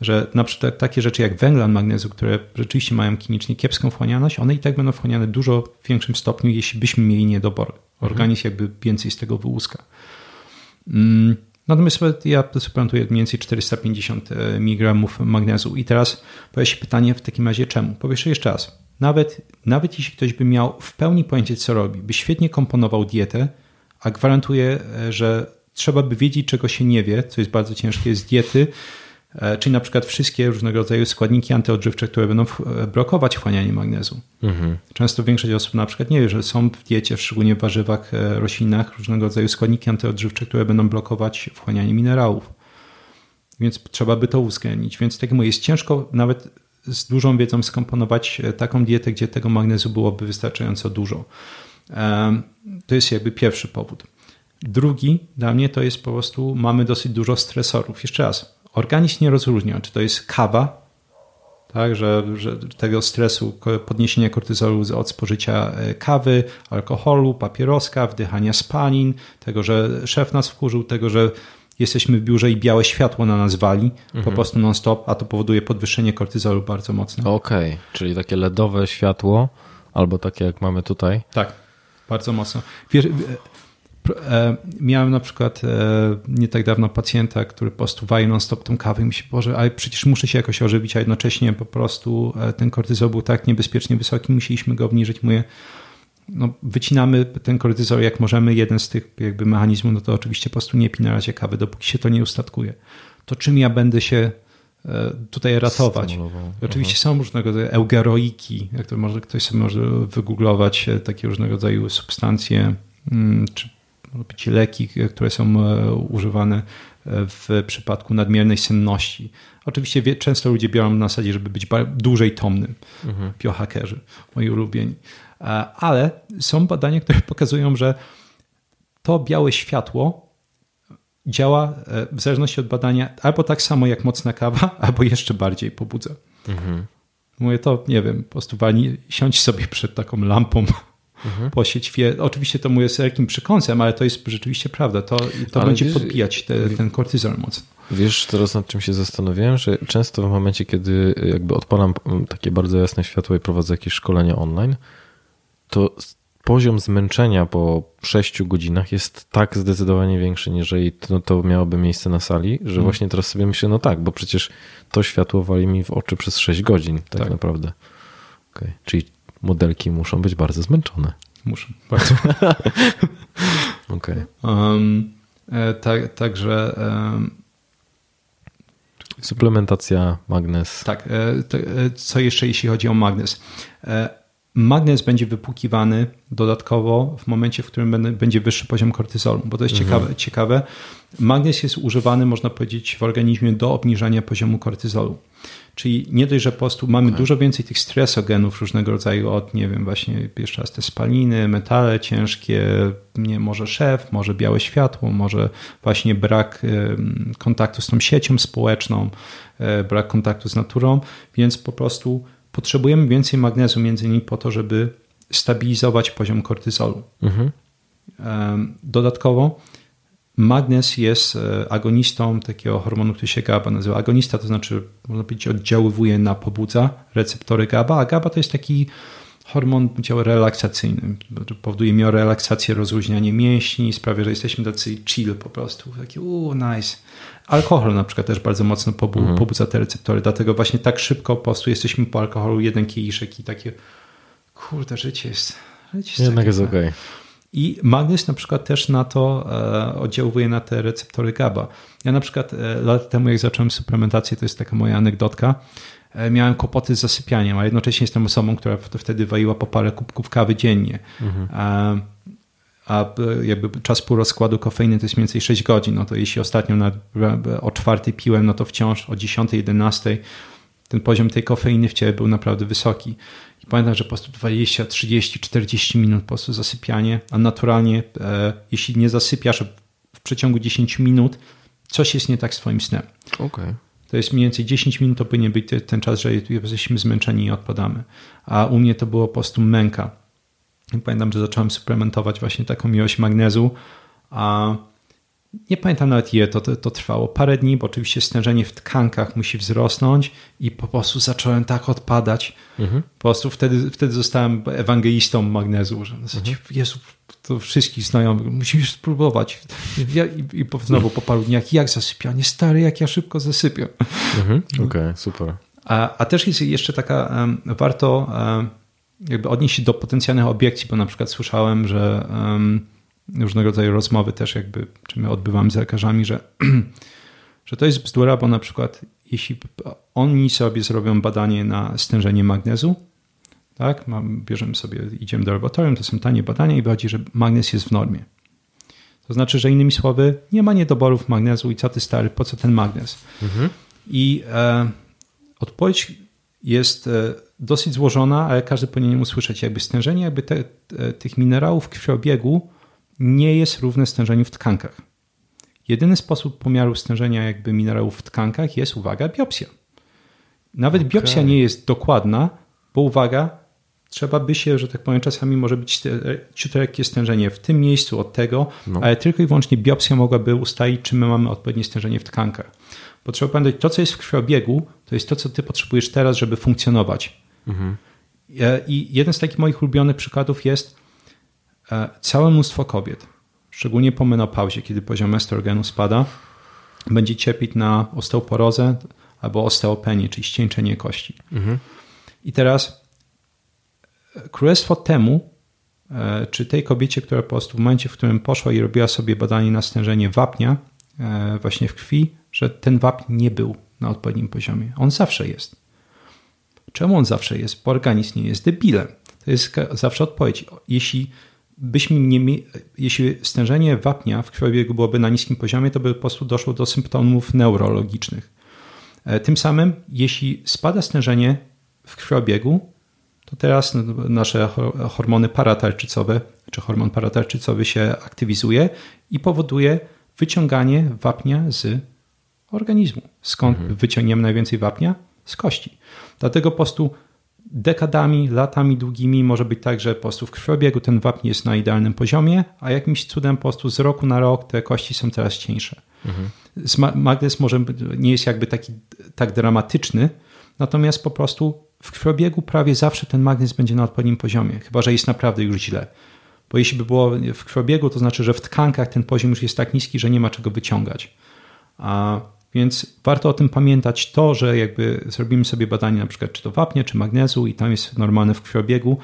że na przykład takie rzeczy jak węglan magnezu, które rzeczywiście mają klinicznie kiepską wchłanialność, one i tak będą wchłaniane w dużo większym stopniu, jeśli byśmy mieli niedobór. Organizm jakby więcej z tego wyłuska. Mm, natomiast ja suplementuję mniej więcej 450 e, mg magnezu. I teraz pojawia się pytanie w takim razie czemu? Powiesz jeszcze raz. Nawet, nawet jeśli ktoś by miał w pełni pojęcie, co robi, by świetnie komponował dietę, a gwarantuję, e, że trzeba by wiedzieć, czego się nie wie, co jest bardzo ciężkie z diety, czyli na przykład wszystkie różnego rodzaju składniki antyodżywcze, które będą e, blokować wchłanianie magnezu. Mhm. Często większość osób na przykład nie wie, że są w diecie, szczególnie w warzywach, e, roślinach, różnego rodzaju składniki antyodżywcze, które będą blokować wchłanianie minerałów. Więc trzeba by to uwzględnić. Więc tak jak mówię, jest ciężko nawet z dużą wiedzą skomponować taką dietę, gdzie tego magnezu byłoby wystarczająco dużo. To jest jakby pierwszy powód. Drugi dla mnie to jest po prostu mamy dosyć dużo stresorów. Jeszcze raz, organizm nie rozróżnia, czy to jest kawa, tak, że, że tego stresu, podniesienia kortyzolu od spożycia e, kawy, alkoholu, papieroska, wdychania spalin, tego, że szef nas wkurzył, tego, że jesteśmy w biurze i białe światło na nas wali mhm. po prostu non-stop, a to powoduje podwyższenie kortyzolu bardzo mocno. Okej, okay. czyli takie LEDowe światło, albo takie jak mamy tutaj. Tak, bardzo mocno. Wiesz, miałem na przykład e, nie tak dawno pacjenta, który po prostu waje non-stop tą kawę i myśli, Boże, ale przecież muszę się jakoś ożywić, a jednocześnie po prostu e, ten kortyzol był tak niebezpiecznie wysoki, musieliśmy go obniżyć. Mówię, no, wycinamy ten kortyzol jak możemy. Jeden z tych jakby mechanizmów, no to oczywiście po prostu nie pij na razie kawy, dopóki się to nie ustatkuje. To czym ja będę się tutaj ratować. Oczywiście są różnego rodzaju eugeroiki, jak to może ktoś sobie może wygooglować, takie różnego rodzaju substancje, mm, czy być leki, które są e, używane e, w przypadku nadmiernej senności. Oczywiście często ludzie biorą na zasadzie, żeby być dłużej tomnym. Mhm. Biohackerzy, moi ulubieni. E, ale są badania, które <laughs> pokazują, że to białe światło działa w zależności od badania albo tak samo jak mocna kawa, <laughs> albo jeszcze bardziej pobudza. Mhm. Mówię to, nie wiem, po prostu wali, siądź sobie przed taką lampą mhm. posieć. Oczywiście to mówię z wielkim przekąsem, ale to jest rzeczywiście prawda. To, to będzie wiesz, podbijać te, ten kortyzol mocno. Wiesz, teraz nad czym się zastanowiłem, że często w momencie, kiedy jakby odpalam takie bardzo jasne światło i prowadzę jakieś szkolenia online, to poziom zmęczenia po 6 godzinach jest tak zdecydowanie większy, niż to, to miałoby miejsce na sali, że hmm. właśnie teraz sobie myślę, no tak, bo przecież to światło wali mi w oczy przez 6 godzin, tak, tak. naprawdę. Okay. Czyli modelki muszą być bardzo zmęczone. Muszą, bardzo. <laughs> Okej. Okay. Um, e, tak, także... Um, Suplementacja, magnez. Tak, e, to, e, co jeszcze jeśli chodzi o magnez? E, magnez będzie wypłukiwany dodatkowo w momencie, w którym będzie wyższy poziom kortyzolu, bo to jest mhm. ciekawe, ciekawe. Magnez jest używany, można powiedzieć, w organizmie do obniżania poziomu kortyzolu. Czyli nie dość, że po prostu mamy okay. dużo więcej tych stresogenów różnego rodzaju od, nie wiem, właśnie jeszcze raz te spaliny, metale ciężkie, nie, może szef, może białe światło, może właśnie brak kontaktu z tą siecią społeczną, e, brak kontaktu z naturą, więc po prostu potrzebujemy więcej magnezu między innymi po to, żeby stabilizować poziom kortyzolu. Mhm. Dodatkowo Magnez jest e, agonistą takiego hormonu, który się GABA nazywa. Agonista to znaczy, można powiedzieć, oddziaływuje na pobudza receptory GABA, a GABA to jest taki hormon działa relaksacyjny. Powoduje miorelaksację, rozluźnianie mięśni, sprawia, że jesteśmy tacy chill po prostu. Taki, uuu, nice. Alkohol na przykład też bardzo mocno pobu mhm. pobudza te receptory, dlatego właśnie tak szybko po prostu jesteśmy po alkoholu, jeden kieliszek i takie kurde, życie jest... Życie jest Jednak jest okej. Okay. I magnez na przykład też na to e, oddziałuje na te receptory GABA. Ja na przykład e, lat temu, jak zacząłem suplementację, to jest taka moja anegdotka, e, miałem kłopoty z zasypianiem, a jednocześnie jestem osobą, która wtedy waiła po parę kubków kawy dziennie. Mhm. A, a jakby czas półrozkładu kofeiny to jest mniej więcej 6 godzin. No to jeśli ostatnio na, o czwartej piłem, no to wciąż o 10, 11 ten poziom tej kofeiny w ciele był naprawdę wysoki. I pamiętam, że po prostu 20, 30, 40 minut po prostu zasypianie, a naturalnie e, jeśli nie zasypiasz w przeciągu 10 minut, coś jest nie tak z twoim snem. Okay. To jest mniej więcej 10 minut, to powinien być ten czas, że jesteśmy zmęczeni i odpadamy. A u mnie to było po prostu męka. I pamiętam, że zacząłem suplementować właśnie taką miłość magnezu, a nie pamiętam nawet ile to, to, to, trwało, parę dni, bo oczywiście stężenie w tkankach musi wzrosnąć i po prostu zacząłem tak odpadać. Mhm. Po prostu wtedy, wtedy zostałem ewangelistą magnezu, że w zasadzie, mhm. Jezu, to wszystkich znajomych, musisz spróbować. Ja, i, I znowu po paru dniach, jak zasypianie, stary, jak ja szybko zasypiam. Mhm. <laughs> Okej, okay, super. A, a też jest jeszcze taka, um, warto um, jakby odnieść się do potencjalnych obiekcji, bo na przykład słyszałem, że um, różnego rodzaju rozmowy też jakby, czy my odbywamy z lekarzami, że, <clears throat> że to jest bzdura, bo na przykład jeśli oni sobie zrobią badanie na stężenie magnezu, tak, bierzemy sobie, idziemy do laboratorium, to są tanie badania i wychodzi, że magnez jest w normie. To znaczy, że innymi słowy, nie ma niedoborów magnezu i co ty stary, po co ten magnez? Mhm. I e, odpowiedź jest e, dosyć złożona, ale każdy powinien usłyszeć, jakby stężenie jakby te, te, tych minerałów w krwiobiegu nie jest równe stężeniu w tkankach. Jedyny sposób pomiaru stężenia jakby minerałów w tkankach jest, uwaga, biopsja. Nawet okay. biopsja nie jest dokładna, bo uwaga, trzeba by się, że tak powiem, czasami może być ciut lekkie stężenie w tym miejscu od tego, no. ale tylko i wyłącznie biopsja mogłaby ustalić, czy my mamy odpowiednie stężenie w tkankach. Bo trzeba pamiętać, to co jest w krwiobiegu, to jest to, co ty potrzebujesz teraz, żeby funkcjonować. Mhm. E, I jeden z takich moich ulubionych przykładów jest e, całe mnóstwo kobiet, szczególnie po menopauzie, kiedy poziom estrogenu spada, będzie cierpieć na osteoporozę albo osteopenię, czyli ścieńczenie kości. Mhm. I teraz e, królestwo temu, czy tej kobiecie, która po prostu w momencie, w którym poszła i robiła sobie badanie na stężenie wapnia właśnie w krwi, że ten wapń nie był na odpowiednim poziomie. On zawsze jest. Czemu on zawsze jest? Bo organizm nie jest debilem. To jest zawsze odpowiedź. Jeśli byśmy nie jeśli stężenie wapnia w krwiobiegu byłoby na niskim poziomie, to by po prostu doszło do symptomów neurologicznych. E, tym samym, jeśli spada stężenie w krwiobiegu, to teraz nasze hormony paratarczycowe, czy hormon paratarczycowy się aktywizuje i powoduje wyciąganie wapnia z organizmu. Skąd mhm. wyciągniemy najwięcej wapnia? Z kości. Dlatego po prostu dekadami, latami długimi może być tak, że po prostu w krwiobiegu ten wapń jest na idealnym poziomie, a jakimś cudem po prostu z roku na rok te kości są coraz cieńsze. Mhm. Magnez może nie jest jakby taki tak dramatyczny, natomiast po prostu w krwiobiegu prawie zawsze ten magnez będzie na odpowiednim poziomie, chyba że jest naprawdę już źle. Bo jeśli by było w krwiobiegu, to znaczy, że w tkankach ten poziom już jest tak niski, że nie ma czego wyciągać. A więc warto o tym pamiętać to, że jakby zrobimy sobie badanie na przykład czy to wapnia, czy magnezu i tam jest normalne w krwiobiegu,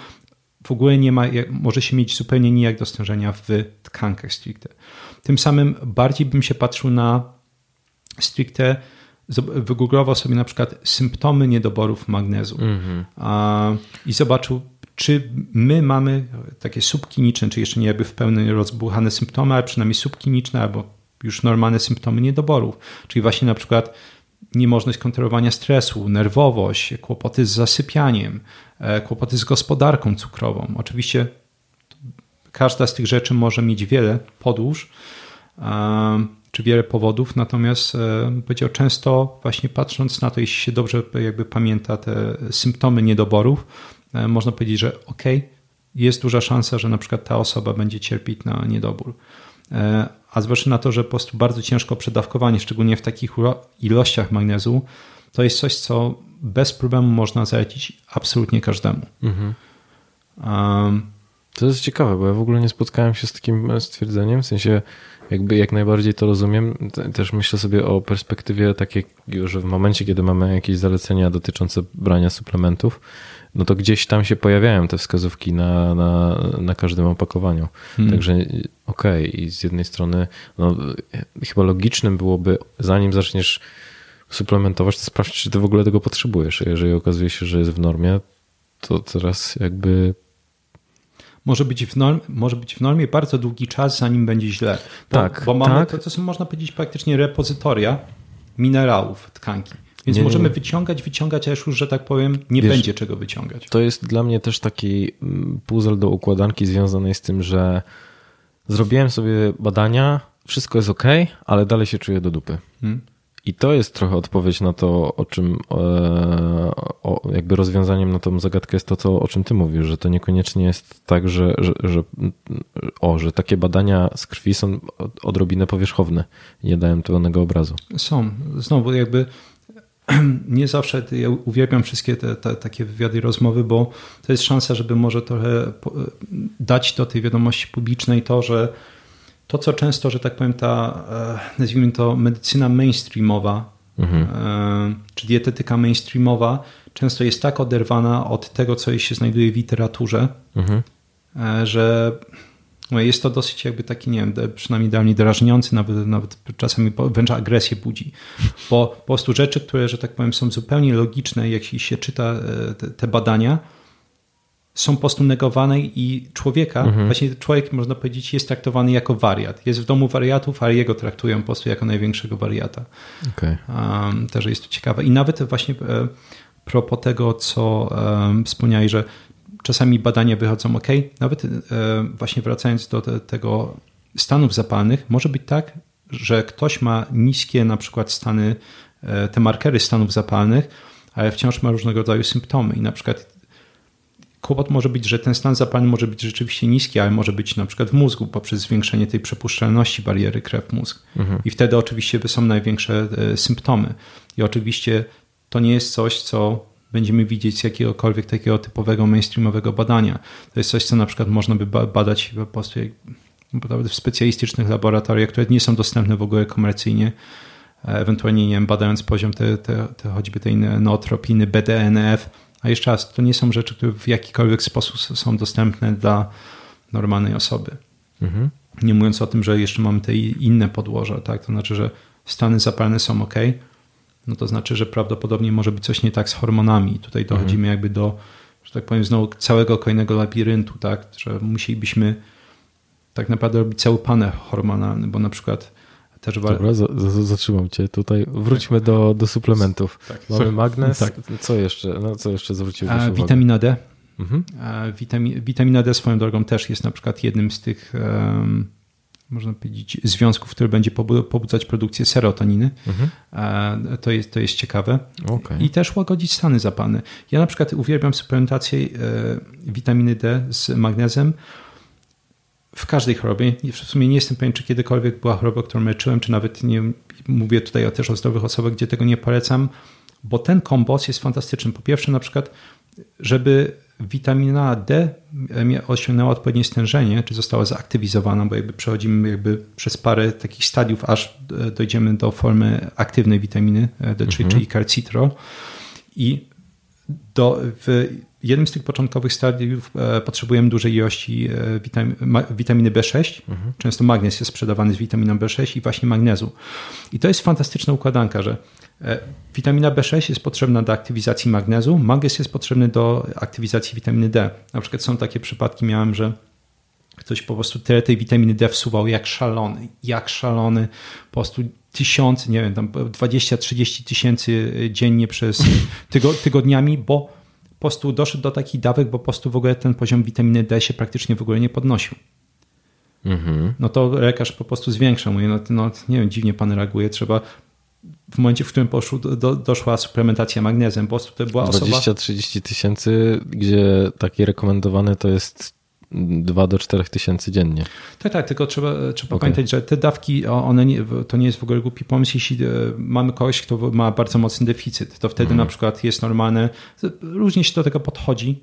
w ogóle nie ma, może się mieć zupełnie nijak do stężenia w tkankach stricte. Tym samym bardziej bym się patrzył na stricte, wygooglował sobie na przykład symptomy niedoborów magnezu mm -hmm. a, i zobaczył, czy my mamy takie subkliniczne, czy jeszcze nie jakby w pełni rozbuchane symptomy, ale przynajmniej subkliniczne albo już normalne symptomy niedoborów, czyli właśnie na przykład niemożność kontrolowania stresu, nerwowość, kłopoty z zasypianiem, e, kłopoty z gospodarką cukrową. Oczywiście każda z tych rzeczy może mieć wiele podłóż czy wiele powodów, natomiast e, powiedział często właśnie patrząc na to, jeśli się dobrze jakby pamięta te symptomy niedoborów, e, można powiedzieć, że ok, jest duża szansa, że na przykład ta osoba będzie cierpieć na niedobór a zwłaszcza na to, że po prostu bardzo ciężko przedawkowanie, szczególnie w takich ilościach magnezu, to jest coś, co bez problemu można zalecić absolutnie każdemu. Mhm. Um, to jest ciekawe, bo ja w ogóle nie spotkałem się z takim stwierdzeniem, w sensie jakby jak najbardziej to rozumiem. Też myślę sobie o perspektywie takiej, że w momencie, kiedy mamy jakieś zalecenia dotyczące brania suplementów, no to gdzieś tam się pojawiają te wskazówki na, na, na każdym opakowaniu. Hmm. Także okej, okay. i z jednej strony no, chyba logicznym byłoby, zanim zaczniesz suplementować, to sprawdź, czy ty w ogóle tego potrzebujesz. Jeżeli okazuje się, że jest w normie, to teraz jakby może być, w norm, może być w normie bardzo długi czas, zanim będzie źle. Bo, tak, bo mamy tak. to, są, można powiedzieć, praktycznie repozytoria minerałów tkanki. Więc nie, możemy nie. wyciągać, wyciągać, a już, że tak powiem, nie Wiesz, będzie czego wyciągać. To jest dla mnie też taki mm, puzzle do układanki związany z tym, że zrobiłem sobie badania, wszystko jest ok, ale dalej się czuję do dupy. Hmm. I to jest trochę odpowiedź na to, o czym, e, o, jakby rozwiązaniem na tą zagadkę jest to, co, o czym ty mówisz, że to niekoniecznie jest tak, że, że, że, o, że takie badania z krwi są odrobinę powierzchowne, nie dają pełnego obrazu. Są. Znowu jakby <clears throat> nie zawsze, ja uwielbiam wszystkie te, te, takie wywiady i rozmowy, bo to jest szansa, żeby może trochę dać do tej wiadomości publicznej to, że to, co często, że tak powiem, ta, e, nazwijmy to, medycyna mainstreamowa, mhm. E, czy dietetyka mainstreamowa, często jest tak oderwana od tego, co się znajduje w literaturze, mhm. E, że jest to dosyć jakby taki, nie wiem, przynajmniej dla mnie drażniący, nawet, nawet czasami wręcz agresję budzi. Bo po prostu rzeczy, które, że tak powiem, są zupełnie logiczne, jak się czyta te, te badania, są po prostu negowane i człowieka, mhm. właśnie człowiek można powiedzieć jest traktowany jako wariat. Jest w domu wariatów, a jego traktują po prostu jako największego wariata. Okay. Um, też jest to ciekawe. I nawet właśnie e, propos tego, co um, wspomniałeś, że czasami badania wychodzą ok, nawet e, właśnie wracając do te, tego stanów zapalnych, może być tak, że ktoś ma niskie na przykład stany, e, te markery stanów zapalnych, ale wciąż ma różnego rodzaju symptomy i na przykład kłopot może być, że ten stan zapalny może być rzeczywiście niski, ale może być na przykład w mózgu poprzez zwiększenie tej przepuszczalności bariery krew-mózg. Mhm. I wtedy oczywiście są największe e, symptomy. I oczywiście to nie jest coś, co będziemy widzieć z jakiegokolwiek takiego typowego mainstreamowego badania. To jest coś, co na przykład można by badać po prostu w specjalistycznych laboratoriach, które nie są dostępne w ogóle komercyjnie. E, ewentualnie, nie wiem, badając poziom te, te, te choćby tej nootropiny, BDNF, a jeszcze raz, to nie są rzeczy, które w jakikolwiek sposób są dostępne dla normalnej osoby. Mhm. Nie mówiąc o tym, że jeszcze mamy te inne podłoża, tak? To znaczy, że stany zapalne są ok, no to znaczy, że prawdopodobnie może być coś nie tak z hormonami. Tutaj mhm. dochodzimy jakby do, że tak powiem, znowu całego kolejnego labiryntu, tak? Że musielibyśmy tak naprawdę robić cały panel hormonalny, bo na przykład też Dobra, zatrzymam cię tutaj. Wróćmy do, do suplementów. Tak, Mamy magnez. Tak. Co jeszcze? No, co jeszcze zwróciłeś uwagę? Witamina D. Mhm. Witami, witamina D swoją drogą też jest na przykład jednym z tych um, można powiedzieć, związków, który będzie pobudzać produkcję serotoniny. Mhm. To, jest, to jest ciekawe. Okay. I też łagodzić stany zapalne. Ja na przykład uwielbiam suplementację e, witaminy D z magnezem w każdej chorobie. W sumie nie jestem pewien, czy kiedykolwiek była choroba, którą leczyłem, czy nawet nie mówię tutaj też o zdrowych osobach, gdzie tego nie polecam, bo ten kombos jest fantastyczny. Po pierwsze, na przykład, żeby witamina D osiągnęła odpowiednie stężenie, czy została zaktywizowana, bo jakby przechodzimy jakby przez parę takich stadiów, aż dojdziemy do formy aktywnej witaminy D3, mhm. czyli calcitrol. I do, w jednym z tych początkowych stadiów e, potrzebujemy dużej ilości e, witaminy B6. Mhm. Często magnez jest sprzedawany z witaminą B6 i właśnie magnezu. I to jest fantastyczna układanka, że e, witamina B6 jest potrzebna do aktywizacji magnezu, magnez jest potrzebny do aktywizacji witaminy D. Na przykład są takie przypadki, miałem, że ktoś po prostu tyle tej witaminy D wsuwał jak szalony, jak szalony, po prostu tysiące, nie wiem, tam 20-30 tysięcy dziennie przez <laughs> tygodniami, bo po prostu doszedł do takich dawek, bo po prostu w ogóle ten poziom witaminy D się praktycznie w ogóle nie podnosił. Mhm. No to lekarz po prostu zwiększa. Mówi, no, no nie wiem, dziwnie pan reaguje, trzeba w momencie, w którym poszło, do, doszła suplementacja magnezem, prostu to była 20-30 tysięcy, gdzie taki rekomendowany to jest 2 do 4 tysięcy dziennie. Tak, tak, tylko trzeba, trzeba okay. pamiętać, że te dawki, one nie, to nie jest w ogóle głupi pomysł, jeśli e, mamy kogoś, kto ma bardzo mocny deficyt, to wtedy mm. na przykład jest normalne, różnie się do tego podchodzi,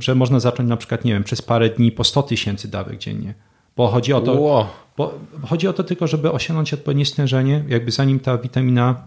że można zacząć na przykład, nie wiem, przez parę dni po 100 tysięcy dawek dziennie. Bo chodzi o to, wow. Bo chodzi o to tylko, żeby osiągnąć odpowiednie stężenie, jakby zanim ta witamina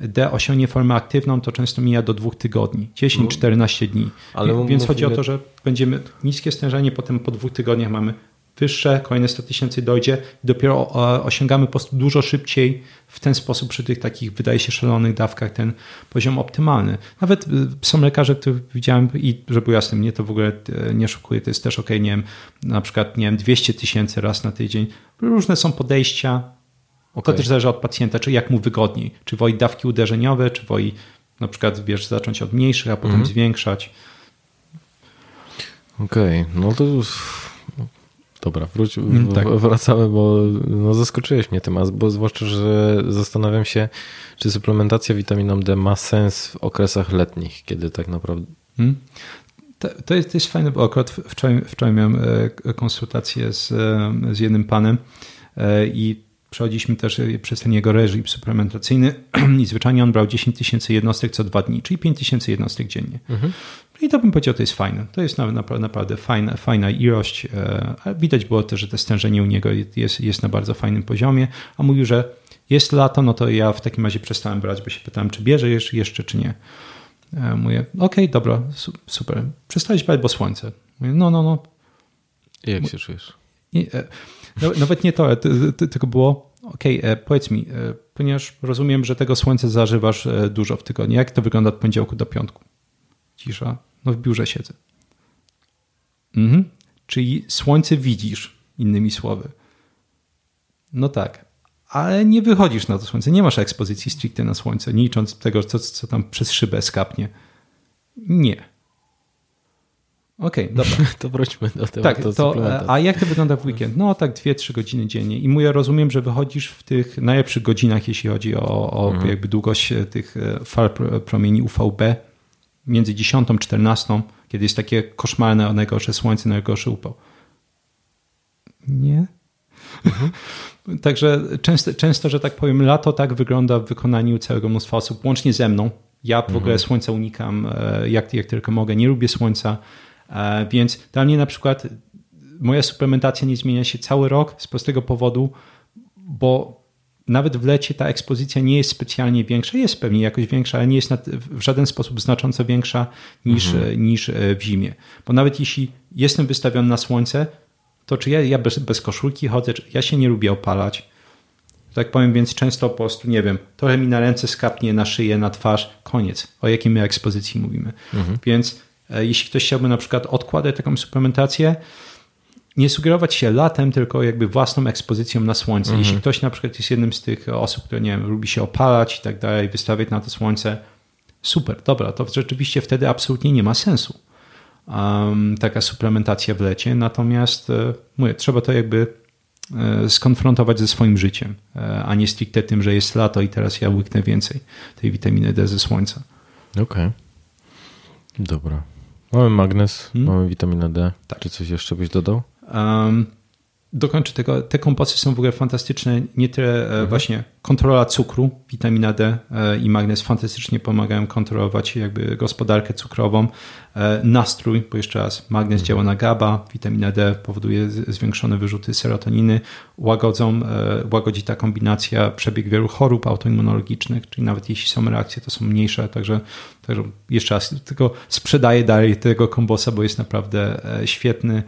D osiągnie formę aktywną, to często mija do dwóch tygodni, 10-14 no. dni. Ale Więc chodzi o to, że będziemy niskie stężenie, potem po dwóch tygodniach mamy wyższe, kolejne 100 tysięcy dojdzie i dopiero osiągamy po prostu dużo szybciej w ten sposób przy tych takich, wydaje się, szalonych dawkach ten poziom optymalny. Nawet y, są lekarze, których widziałem i żeby jasne, mnie to w ogóle y, nie szokuje, to jest też ok, nie wiem, na przykład, nie wiem, 200 tysięcy raz na tydzień. Różne są podejścia, Okay. To też zależy od pacjenta, czy jak mu wygodniej. Czy woi dawki uderzeniowe, czy woi na przykład wiesz, zacząć od mniejszych, a potem mm. zwiększać. Okej, okay. no to Dobra, wróć, mm, tak. wracamy, bo no, zaskoczyłeś mnie tym, bo zwłaszcza, że zastanawiam się, czy suplementacja witaminą D ma sens w okresach letnich, kiedy tak naprawdę... Hmm? To, to, jest, to jest fajne, bo akurat wczoraj, wczoraj miałem e, konsultację z, e, z jednym panem e, i przechodziliśmy też przez ten jego reżim suplementacyjny <clears throat> i zwyczajnie on brał 10 tysięcy jednostek co dwa dni, czyli 5 tysięcy jednostek dziennie. Mhm. I to bym powiedział, to jest fajne. To jest naprawdę, fajna, fajna ilość. Widać było też, że to stężenie u niego jest, jest na bardzo fajnym poziomie, a mówił, że jest lato, no to ja w takim razie przestałem brać, bo się pytałem, czy bierze jeszcze, czy nie. Mówię, okej, okay, dobra, super. Przestałeś brać, bo słońce. Mówię, no, no, no. I jak się czujesz? I, e, no, nawet nie to, tylko było, okej, okay, e, powiedz mi, e, ponieważ rozumiem, że tego słońca zażywasz dużo w tygodniu. Jak to wygląda od poniedziałku do piątku? Cisza. No w biurze siedzę. Mhm. Czyli słońce widzisz, innymi słowy. No tak, ale nie wychodzisz na to słońce, nie masz ekspozycji stricte na słońce, nie licząc tego, co, co tam przez szybę skapnie. Nie. Okej, okay, dobra. <laughs> to wróćmy do tego. Tak, to, a jak to wygląda w weekend? No tak 2-3 godziny dziennie. I ja rozumiem, że wychodzisz w tych najlepszych godzinach, jeśli chodzi o, o mhm. jakby długość e, tych e, fal promieni UVB, między 10 a 14, kiedy jest takie koszmarne, najgorsze słońce, najgorszy upał. Nie? Mhm. <laughs> Także często, często, że tak powiem, lato tak wygląda w wykonaniu całego mnóstwa osób, łącznie ze mną. Ja w mhm. ogóle słońca unikam e, jak, jak tylko mogę, nie lubię słońca, e, więc dla mnie na przykład moja suplementacja nie zmienia się cały rok z prostego powodu, bo nawet w lecie ta ekspozycja nie jest specjalnie większa, jest pewnie jakoś większa, ale nie jest w żaden sposób znacząco większa niż, mhm. niż e, w zimie. Bo nawet jeśli jestem wystawiony na słońce, to czy ja, ja bez, bez koszulki chodzę, ja się nie lubię opalać. Tak powiem, więc często po prostu, nie wiem, trochę mi na ręce skapnie, na szyję, na twarz, koniec. O jakiej my ekspozycji mówimy. Mhm. Więc e, jeśli ktoś chciałby na przykład odkładać taką suplementację, nie sugerować się latem, tylko jakby własną ekspozycją na słońce. Mhm. Jeśli ktoś na przykład jest jednym z tych osób, które nie wiem, lubi się opalać i tak dalej, wystawiać na to słońce, super, dobra, to rzeczywiście wtedy absolutnie nie ma sensu um, taka suplementacja w lecie. Natomiast e, mówię, trzeba to jakby e, skonfrontować ze swoim życiem, e, a nie stricte tym, że jest lato i teraz ja łyknę więcej tej witaminy D ze słońca. Okej. Okay. Dobra. Mamy magnes, hmm? mamy witaminę D. Tak. Czy coś jeszcze byś dodał? Um, dokończę tego. Te komposy są w ogóle fantastyczne. Nie tyle mhm. właśnie kontrola cukru, witamina D e, i magnez fantastycznie pomagają kontrolować jakby gospodarkę cukrową, e, nastrój, bo jeszcze raz magnez mhm. działa na GABA, witamina D powoduje zwiększone wyrzuty serotoniny, łagodzą, e, łagodzi ta kombinacja przebieg wielu chorób autoimmunologicznych, czyli nawet jeśli są reakcje, to są mniejsze, także, także jeszcze raz tylko sprzedaję dalej tego kombosa, bo jest naprawdę świetny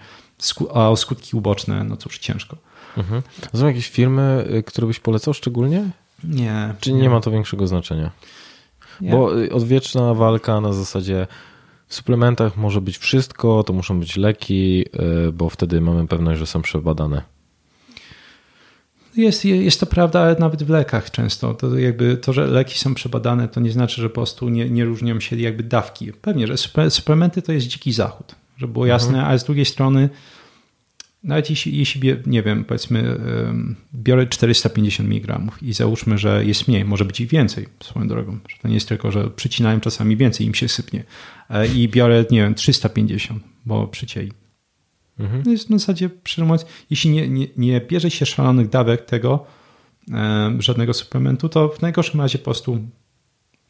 a o skutki uboczne, no cóż, ciężko. Mhm. Są jakieś firmy, y, które byś polecał szczególnie? Nie. Czy nie, nie ma to większego znaczenia? Nie. Bo y, odwieczna walka na zasadzie w suplementach może być wszystko, to muszą być leki, y, bo wtedy mamy pewność, że są przebadane. Jest, jest to prawda, ale nawet w lekach często. To, jakby to, że leki są przebadane, to nie znaczy, że po prostu nie, nie różnią się jakby dawki. Pewnie, że suplementy to jest dziki zachód żeby było jasne, mhm. ale z drugiej strony nawet jeśli, jeśli, nie wiem, powiedzmy, biorę 450 mg i załóżmy, że jest mniej, może być i więcej swoją drogą. Że to nie jest tylko, że przycinają czasami więcej, im się sypnie. E, I biorę, nie wiem, 350, bo przycięli. Mhm. To jest w zasadzie, szczerze mówiąc, jeśli nie, nie, nie bierze się szalonych dawek tego, żadnego suplementu, to w najgorszym razie po prostu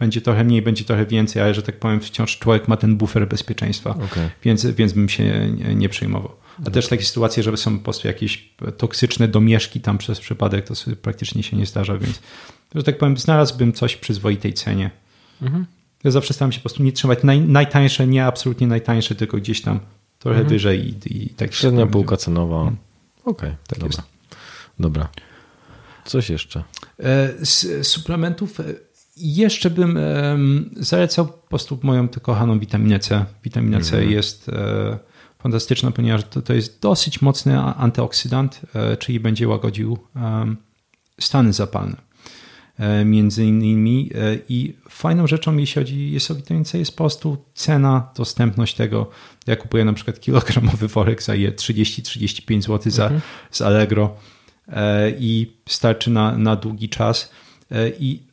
będzie trochę mniej, będzie trochę więcej, ale że tak powiem, wciąż człowiek ma ten bufer bezpieczeństwa, okay. więc, więc bym się nie, nie przejmował. A też takie sytuacje, że są po prostu jakieś toksyczne domieszki tam przez przypadek, to praktycznie się nie zdarza, więc że tak powiem, znalazłbym coś w przyzwoitej cenie. Mhm. Ja zawsze staram się po prostu nie trzymać naj, najtańsze, nie absolutnie najtańsze, tylko gdzieś tam trochę mhm. wyżej i, i tak Średnia półka cenowa. Mhm. Okej, okay, tak dobra. Jest. Dobra. Coś jeszcze? E, z suplementów e, jeszcze bym zalecał po prostu moją kochaną witaminę C. Witamina C mhm. jest e, fantastyczna, ponieważ to, to jest dosyć mocny antyoksydant, e, czyli będzie łagodził stany zapalne. między innymi. I fajną rzeczą, jeśli chodzi jest o witaminę C, jest po prostu cena, dostępność tego. Ja kupuję na przykład kilogramowy worek za 30-35 zł za, mhm. z Allegro i starczy na, na długi czas. I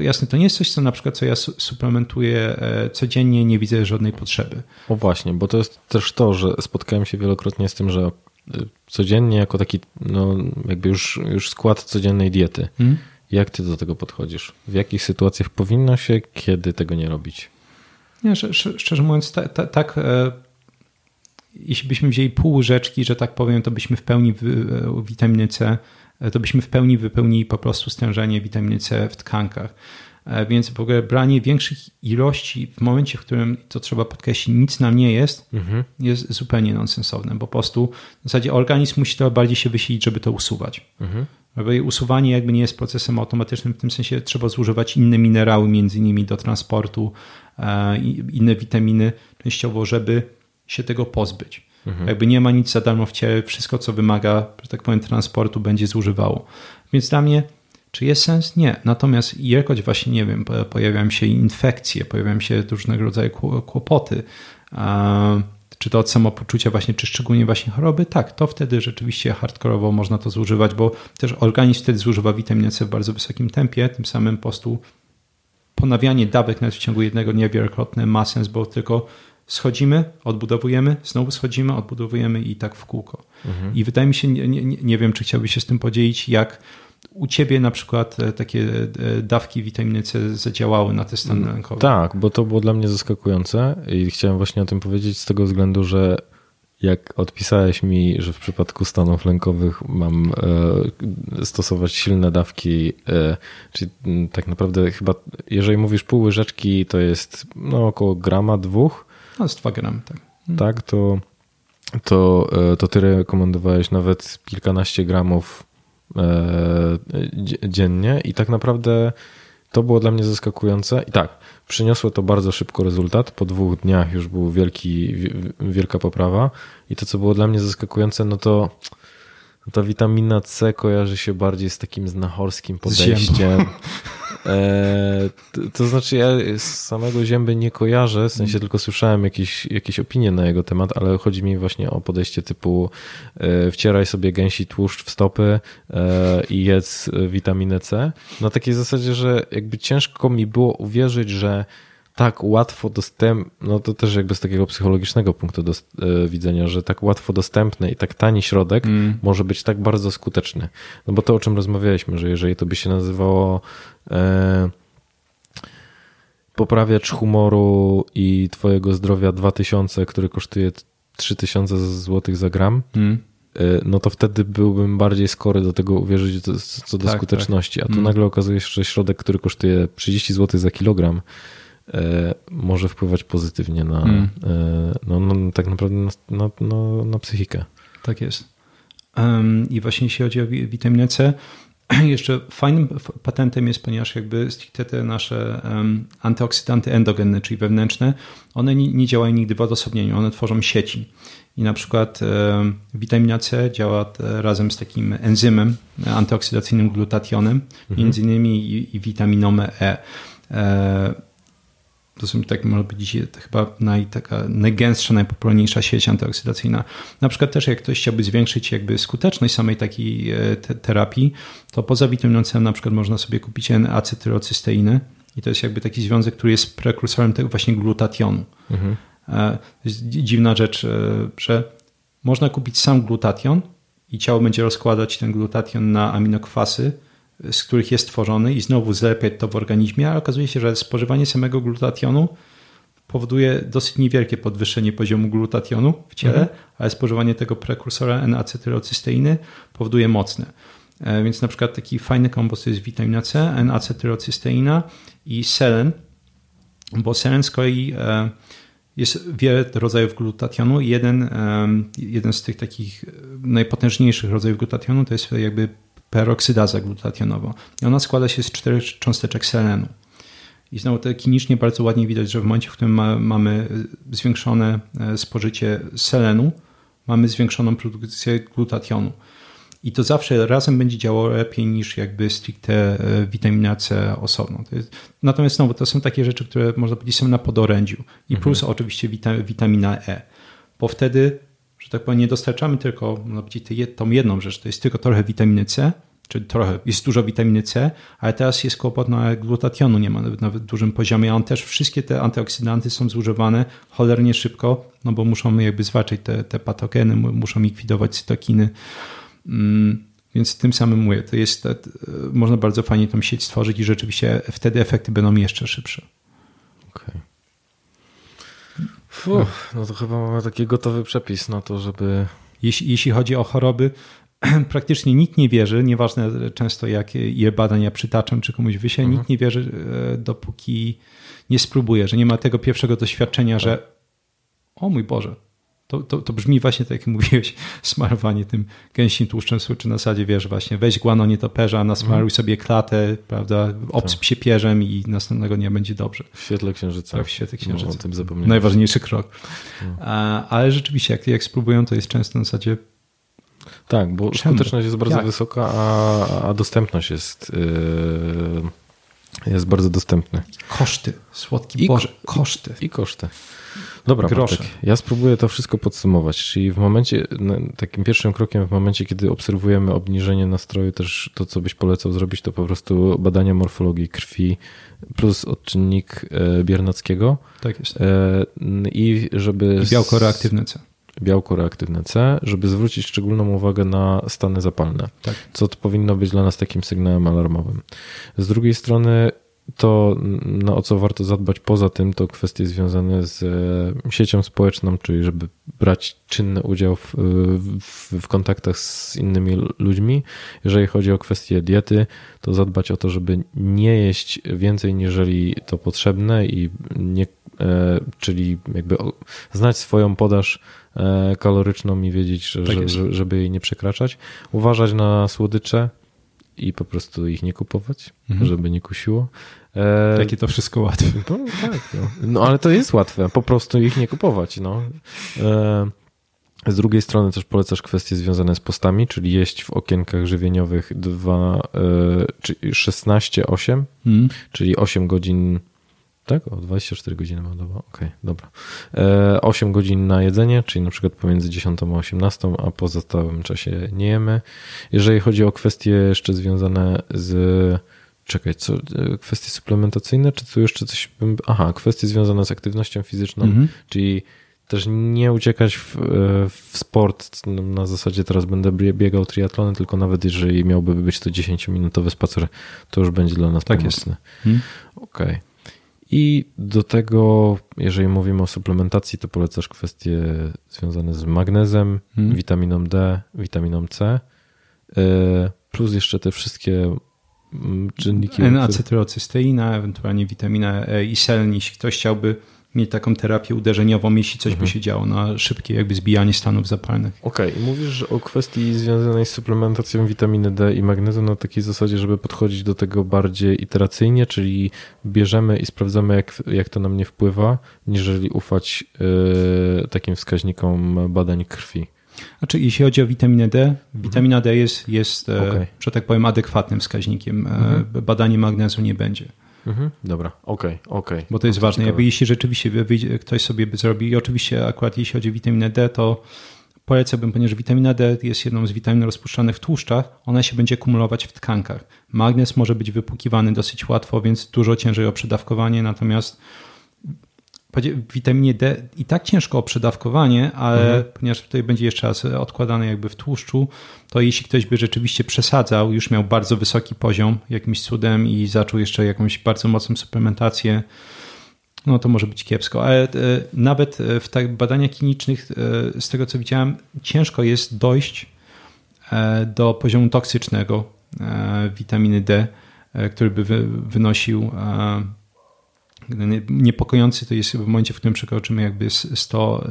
jasne, to nie jest coś, co na przykład co ja suplementuję e, codziennie, nie widzę żadnej potrzeby. O właśnie, bo to jest też to, że spotkałem się wielokrotnie z tym, że e, codziennie jako taki, no jakby już, już skład codziennej diety. Hmm? Jak ty do tego podchodzisz? W jakich sytuacjach powinno się, kiedy tego nie robić? Nie, szczerze mówiąc, ta, ta, tak, e, jeśli byśmy wzięli pół łyżeczki, że tak powiem, to byśmy w pełni w, w witaminy C E, to byśmy w pełni wypełnili po prostu stężenie witaminy C w tkankach. E, więc w ogóle branie większych ilości w momencie, w którym to trzeba podkreślić, nic nam nie jest, mhm. jest zupełnie nonsensowne, bo po prostu w zasadzie organizm musi to bardziej się wysilić, żeby to usuwać. Mhm. Usuwanie jakby nie jest procesem automatycznym, w tym sensie trzeba zużywać inne minerały, między innymi do transportu, e, inne witaminy częściowo, żeby się tego pozbyć. Mhm. Jakby nie ma nic za darmo w ciele, wszystko co wymaga, że tak powiem, transportu będzie zużywało. Więc dla mnie, czy jest sens? Nie. Natomiast jakoś właśnie, nie wiem, pojawiają się infekcje, pojawiają się różnego rodzaju kłopoty, czy to od samopoczucia właśnie, czy szczególnie właśnie choroby, tak, to wtedy rzeczywiście hardkorowo można to zużywać, bo też organizm wtedy zużywa witaminę C w bardzo wysokim tempie, tym samym po prostu ponawianie dawek nawet w ciągu jednego dnia wielokrotne ma sens, bo tylko schodzimy, odbudowujemy, znowu schodzimy, odbudowujemy i tak w kółko. Mhm. I wydaje mi się, nie, nie, nie, wiem, czy chciałbyś się z tym podzielić, jak u ciebie na przykład e, takie e, dawki witaminy C zadziałały na te stany mm, lękowe. Tak, bo to było dla mnie zaskakujące i chciałem właśnie o tym powiedzieć z tego względu, że jak odpisałeś mi, że w przypadku stanów lękowych mam e, stosować silne dawki, czyli tak naprawdę chyba, jeżeli mówisz pół łyżeczki, to jest no, około grama, dwóch, no, z 2 gram, tak. Hmm. Tak, to, to, e, to ty rekomendowałeś nawet kilkanaście gramów e, dziennie i tak naprawdę to było dla mnie zaskakujące. I tak, przyniosło to bardzo szybko rezultat. Po dwóch dniach już był wielki, wielka poprawa. I to, co było dla mnie zaskakujące, no to ta witamina C kojarzy się bardziej z takim znachorskim podejściem. <laughs> E, to, znaczy, ja z samego zięby nie kojarzę, w sensie tylko słyszałem jakieś, jakieś opinie na jego temat, ale chodzi mi właśnie o podejście typu e, wcieraj sobie gęsi tłuszcz w stopy e, i jedz witaminę C. Na takiej zasadzie, że jakby ciężko mi było uwierzyć, że tak łatwo dostępny, no to też jakby z takiego psychologicznego punktu do, e, widzenia, że tak łatwo dostępny i tak tani środek mm. może być tak bardzo skuteczny. No bo to, o czym rozmawialiśmy, że jeżeli to by się nazywało e, poprawiacz humoru i twojego zdrowia 2000, który kosztuje 3000 zł za gram, mm. e, no to wtedy byłbym bardziej skory do tego uwierzyć co do tak, skuteczności. Tak. A tu mm. nagle okazuje się, że środek, który kosztuje 30 zł za kilogram, może wpływać pozytywnie na, mm. no, no, tak naprawdę na, na, na, na psychikę. Tak jest. Um, I właśnie jeśli chodzi o witaminę C, <clears throat> jeszcze fajnym patentem jest, ponieważ jakby stricte te nasze um, antyoksydanty endogenne, czyli wewnętrzne, one nie, nie, działają nigdy w odosobnieniu, one tworzą sieci. I na przykład um, witamina C działa razem z takim enzymem antyoksydacyjnym glutationem, mhm. między innymi i, i witaminą E. e to są tak może być chyba naj, taka najgęstsza, najpopularniejsza sieć antyoksydacyjna. Na przykład też jak ktoś chciałby zwiększyć jakby skuteczność samej takiej e, te, terapii, to poza witaminą C na przykład można sobie kupić N-acetylocysteinę i to jest jakby taki związek, który jest prekursorem tego właśnie glutationu. Mhm. E, to jest dziwna rzecz, e, że można kupić sam glutation i ciało będzie rozkładać ten glutation na aminokwasy, z których jest tworzony i znowu zlepiać to w organizmie, ale okazuje się, że spożywanie samego glutationu powoduje dosyć niewielkie podwyższenie poziomu glutationu w ciele, mhm. ale spożywanie tego prekursora N-acetylocysteiny powoduje mocne. E, więc na przykład taki fajny kombos to jest witamina C, N-acetylocysteina i selen, bo selen z kolei e, jest wiele rodzajów glutationu. Jeden, e, jeden z tych takich najpotężniejszych rodzajów glutationu to jest jakby peroksydaza glutationowa. I ona składa się z czterech cząsteczek selenu. I znowu to klinicznie bardzo ładnie widać, że w momencie, w którym ma, mamy zwiększone e, spożycie selenu, mamy zwiększoną produkcję glutationu. i to zawsze razem będzie działało lepiej niż jakby stricte e, witamina C osobno. Jest, natomiast znowu to są takie rzeczy, które można powiedzieć są na podorędziu. I mhm. plus oczywiście witamina E, bo wtedy, że tak powiem, nie dostarczamy tylko, można powiedzieć, tą jedną rzecz, to jest tylko trochę witaminy C, czyli trochę, jest dużo witaminy C, ale teraz jest kłopot, no glutationu nie ma nawet, nawet w dużym poziomie, a on też wszystkie te antyoksydanty są zużywane cholernie szybko, no bo muszą jakby zwalczać te, te patogeny, muszą likwidować cytokiny, mm, więc tym samym mówię, to jest, można bardzo fajnie tą sieć stworzyć i rzeczywiście wtedy efekty będą jeszcze szybsze. Okej. Okay. no to chyba mamy taki gotowy przepis na to, żeby... Jeśli, jeśli chodzi o choroby, <clears throat> praktycznie nikt nie wierzy, nieważne często jakie badania przytaczam, czy komuś wyślę, mhm. nikt nie wierzy, e, dopóki nie spróbuje, że nie ma tego pierwszego doświadczenia, że o mój Boże, to, to, to brzmi właśnie tak jak <laughs> mówiłeś, smarowanie tym gęsim tłuszczem czy na zasadzie, wiesz, właśnie weź guano nietoperza, nasmaruj mhm. sobie klatę, prawda, obsyp się pierzem i następnego dnia będzie dobrze. W świetle księżyca. Tak, w świetle księżyca. No, o tym zapomniałem. Najważniejszy krok. No. A, ale rzeczywiście, jak, jak spróbują, to jest często na zasadzie tak, bo Czemu? skuteczność jest bardzo Jak? wysoka, a, a dostępność jest, yy, jest bardzo dostępna. Koszty, słodki I, Boże, koszty. I koszty. Dobra, Grosze. ja spróbuję to wszystko podsumować. Czyli w momencie, takim pierwszym krokiem w momencie, kiedy obserwujemy obniżenie nastroju, też to, co byś polecał zrobić, to po prostu badania morfologii krwi plus odczynnik e, Biernackiego. Tak jest. E, I żeby... I białko reaktywne C białko reaktywne C, żeby zwrócić szczególną uwagę na stany zapalne, tak. co to powinno być dla nas takim sygnałem alarmowym. Z drugiej strony to, na o co warto zadbać poza tym, to kwestie związane z e, siecią społeczną, czyli żeby brać czynny udział w, w, w, kontaktach z innymi ludźmi. Jeżeli chodzi o kwestie diety, to zadbać o to, żeby nie jeść więcej niżeli to potrzebne i nie, czyli jakby znać swoją podaż E, kaloryczną i wiedzieć, że, tak że, żeby jej nie przekraczać. Uważać na słodycze i po prostu ich nie kupować, mhm. żeby nie kusiło. E, Jakie to wszystko łatwe. No, tak, no. no. ale to jest łatwe, po prostu ich nie kupować. No. E, z drugiej strony też polecasz kwestie związane z postami, czyli jeść w okienkach żywieniowych 2, 16-8, hmm. czyli 8 godzin tak? O 24 godziny ma doba. Okej, okay, dobra. E, 8 godzin na jedzenie, czyli na przykład pomiędzy 10 a 18, a po pozostałym czasie nie jemy. Jeżeli chodzi o kwestie jeszcze związane z. Czekaj, co, e, kwestie suplementacyjne, czy tu jeszcze coś bym. Aha, kwestie związane z aktywnością fizyczną, mhm. czyli też nie uciekać w, e, w, sport na zasadzie teraz będę biegał triatlony, tylko nawet jeżeli miałby być to 10-minutowy spacer, to już będzie dla nas tak pomocny. Hmm. Okej. Okay. I do tego, jeżeli mówimy o suplementacji, to polecasz kwestie związane z magnezem, hmm. witaminą D, witaminą C, e, plus jeszcze te wszystkie mm, czynniki. N-acetylocysteina, ewentualnie witamina E i selen, jeśli ktoś chciałby mieć taką terapię uderzeniową, jeśli coś mhm. by się działo na szybkie jakby zbijanie stanów zapalnych. Okej, okay. mówisz o kwestii związanej z suplementacją witaminy D i magnezu na takiej zasadzie, żeby podchodzić do tego bardziej iteracyjnie, czyli bierzemy i sprawdzamy jak, jak to na mnie wpływa, niżeli ufać yy, takim wskaźnikom badań krwi. Znaczy, jeśli chodzi o witaminę D, witamina D jest, jest e, okay. że tak powiem, adekwatnym wskaźnikiem. E, mhm. Badanie magnezu nie będzie. Mhm, dobra, okej, okay, okej. Okay. Bo to jest ważne. Jakby jeśli rzeczywiście ktoś sobie by zrobił, i oczywiście akurat jeśli chodzi o witaminę D, to polecałbym, ponieważ witamina D jest jedną z witamin rozpuszczanych w tłuszczach, ona się będzie kumulować w tkankach. Magnez może być wypłukiwany dosyć łatwo, więc dużo ciężej o przedawkowanie, natomiast witaminie D i tak ciężko o przedawkowanie, ale mhm. ponieważ tutaj będzie jeszcze raz odkładane jakby w tłuszczu, to jeśli ktoś by rzeczywiście przesadzał, już miał bardzo wysoki poziom jakimś cudem i zaczął jeszcze jakąś bardzo mocną suplementację, no to może być kiepsko. Ale e, nawet w tak badaniach klinicznych, e, z tego co widziałem, ciężko jest dojść e, do poziomu toksycznego witaminy D, który by wynosił Niepokojący to jest w momencie, w którym przekroczymy jakby 100,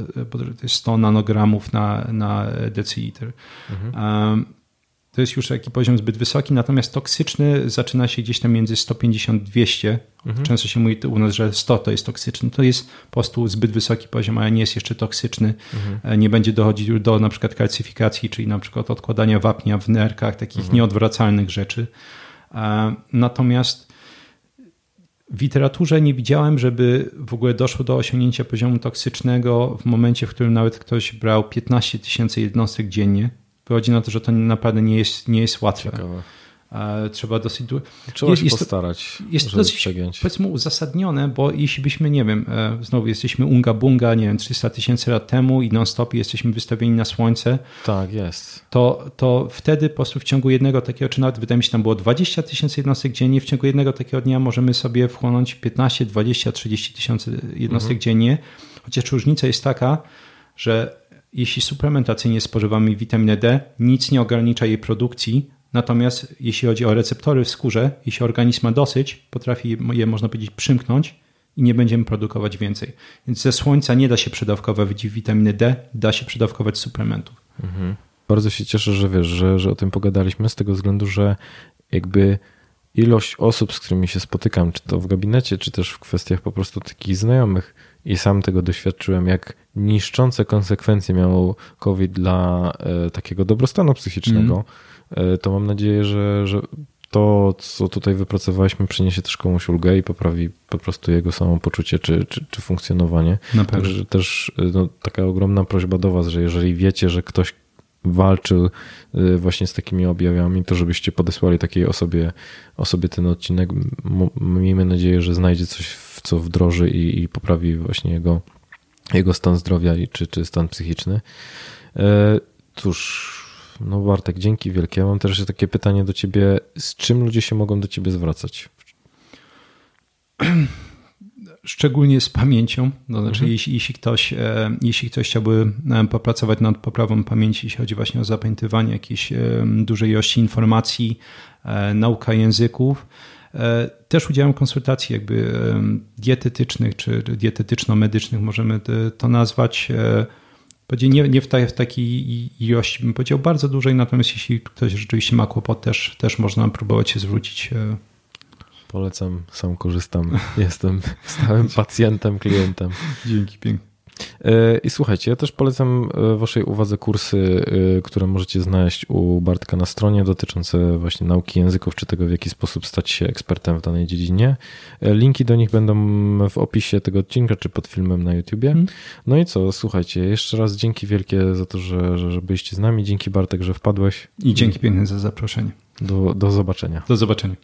100 nanogramów na, na deciliter. Mhm. to jest już taki poziom zbyt wysoki, natomiast toksyczny zaczyna się gdzieś tam między 150-200. Mhm. Często się mówi u nas, że 100 to jest toksyczny. To jest po prostu zbyt wysoki poziom, ale nie jest jeszcze toksyczny. Mhm. E, nie będzie dochodził do na przykład kalcyfikacji, czyli na przykład odkładania wapnia w nerkach, takich mhm. nieodwracalnych rzeczy. E, natomiast w literaturze nie widziałem, żeby w ogóle doszło do osiągnięcia poziomu toksycznego w momencie, w którym nawet ktoś brał 15 tysięcy jednostek dziennie wychodzi na to, że to naprawdę nie jest, nie jest łatwe. Ciekawe. Trzeba dosyć. Trzeba jest, się jest postarać. To, jest dosyć przegiąć. powiedzmy uzasadnione, bo jeśli byśmy, nie wiem, e, znowu jesteśmy unga bunga, nie wiem, 300 tysięcy lat temu i non-stop jesteśmy wystawieni na słońce. Tak, jest. To, to wtedy po prostu w ciągu jednego takiego, czy nawet wydaje mi się, tam było 20 tysięcy jednostek dziennie, w ciągu jednego takiego dnia możemy sobie wchłonąć 15, 20, 30 tysięcy jednostek mhm. dziennie. Chociaż różnica jest taka, że jeśli suplementacyjnie spożywamy witaminę D, nic nie ogranicza jej produkcji, natomiast jeśli chodzi o receptory w skórze, jeśli organizm ma dosyć, potrafi je, można powiedzieć, przymknąć i nie będziemy produkować więcej. Więc ze słońca nie da się przedawkować witaminy D, da się przedawkować suplementów. Mhm. Bardzo się cieszę, że wiesz, że, że o tym pogadaliśmy, z tego względu, że jakby ilość osób, z którymi się spotykam, czy to w gabinecie, czy też w kwestiach po prostu takich znajomych, i sam tego doświadczyłem, jak niszczące konsekwencje miał COVID dla e, takiego dobrostanu psychicznego, mm. To mam nadzieję, że, że to, co tutaj wypracowaliśmy, przyniesie też komuś ulgę i poprawi po prostu jego samopoczucie czy, czy, czy funkcjonowanie. Także też e, no, taka ogromna prośba do Was, że jeżeli wiecie, że ktoś walczył właśnie z takimi objawami, to żebyście podesłali takiej osobie, osobie ten odcinek. Miejmy nadzieję, że znajdzie coś co wdroży i, i poprawi właśnie jego, jego stan zdrowia czy, czy stan psychiczny. E, cóż, no Bartek, dzięki wielkie. Ja mam też takie pytanie do ciebie. Z czym ludzie się mogą do ciebie zwracać? Szczególnie z pamięcią. No, znaczy, mhm. jeśli, jeśli, ktoś, e, jeśli ktoś chciałby e, popracować nad poprawą pamięci, jeśli chodzi właśnie o zapamiętywanie jakiejś dużej ilości informacji, nauka języków, E, też udzielam konsultacji jakby dietetycznych czy dietetyczno-medycznych, możemy to nazwać. Nie, nie w, ta, w takiej ilości, bym powiedział, bardzo dużej, natomiast jeśli ktoś rzeczywiście ma kłopot, też, też można próbować się zwrócić. E. Polecam, sam korzystam. <laughs> Jestem stałym pacjentem, klientem. Dzięki pięknie. E, I słuchajcie, ja też polecam e, Waszej uwadze kursy, e, które możecie znaleźć u Bartka na stronie dotyczące właśnie nauki języków, czy tego, w jaki sposób stać się ekspertem w danej dziedzinie. Linki do nich będą w opisie tego odcinka, czy pod filmem na YouTubie. Hmm. No i co, słuchajcie, jeszcze raz dzięki wielkie za to, że, że byliście z nami. Dzięki Bartek, że wpadłeś. I dzięki piękne za zaproszenie. Do, do zobaczenia. Do zobaczenia.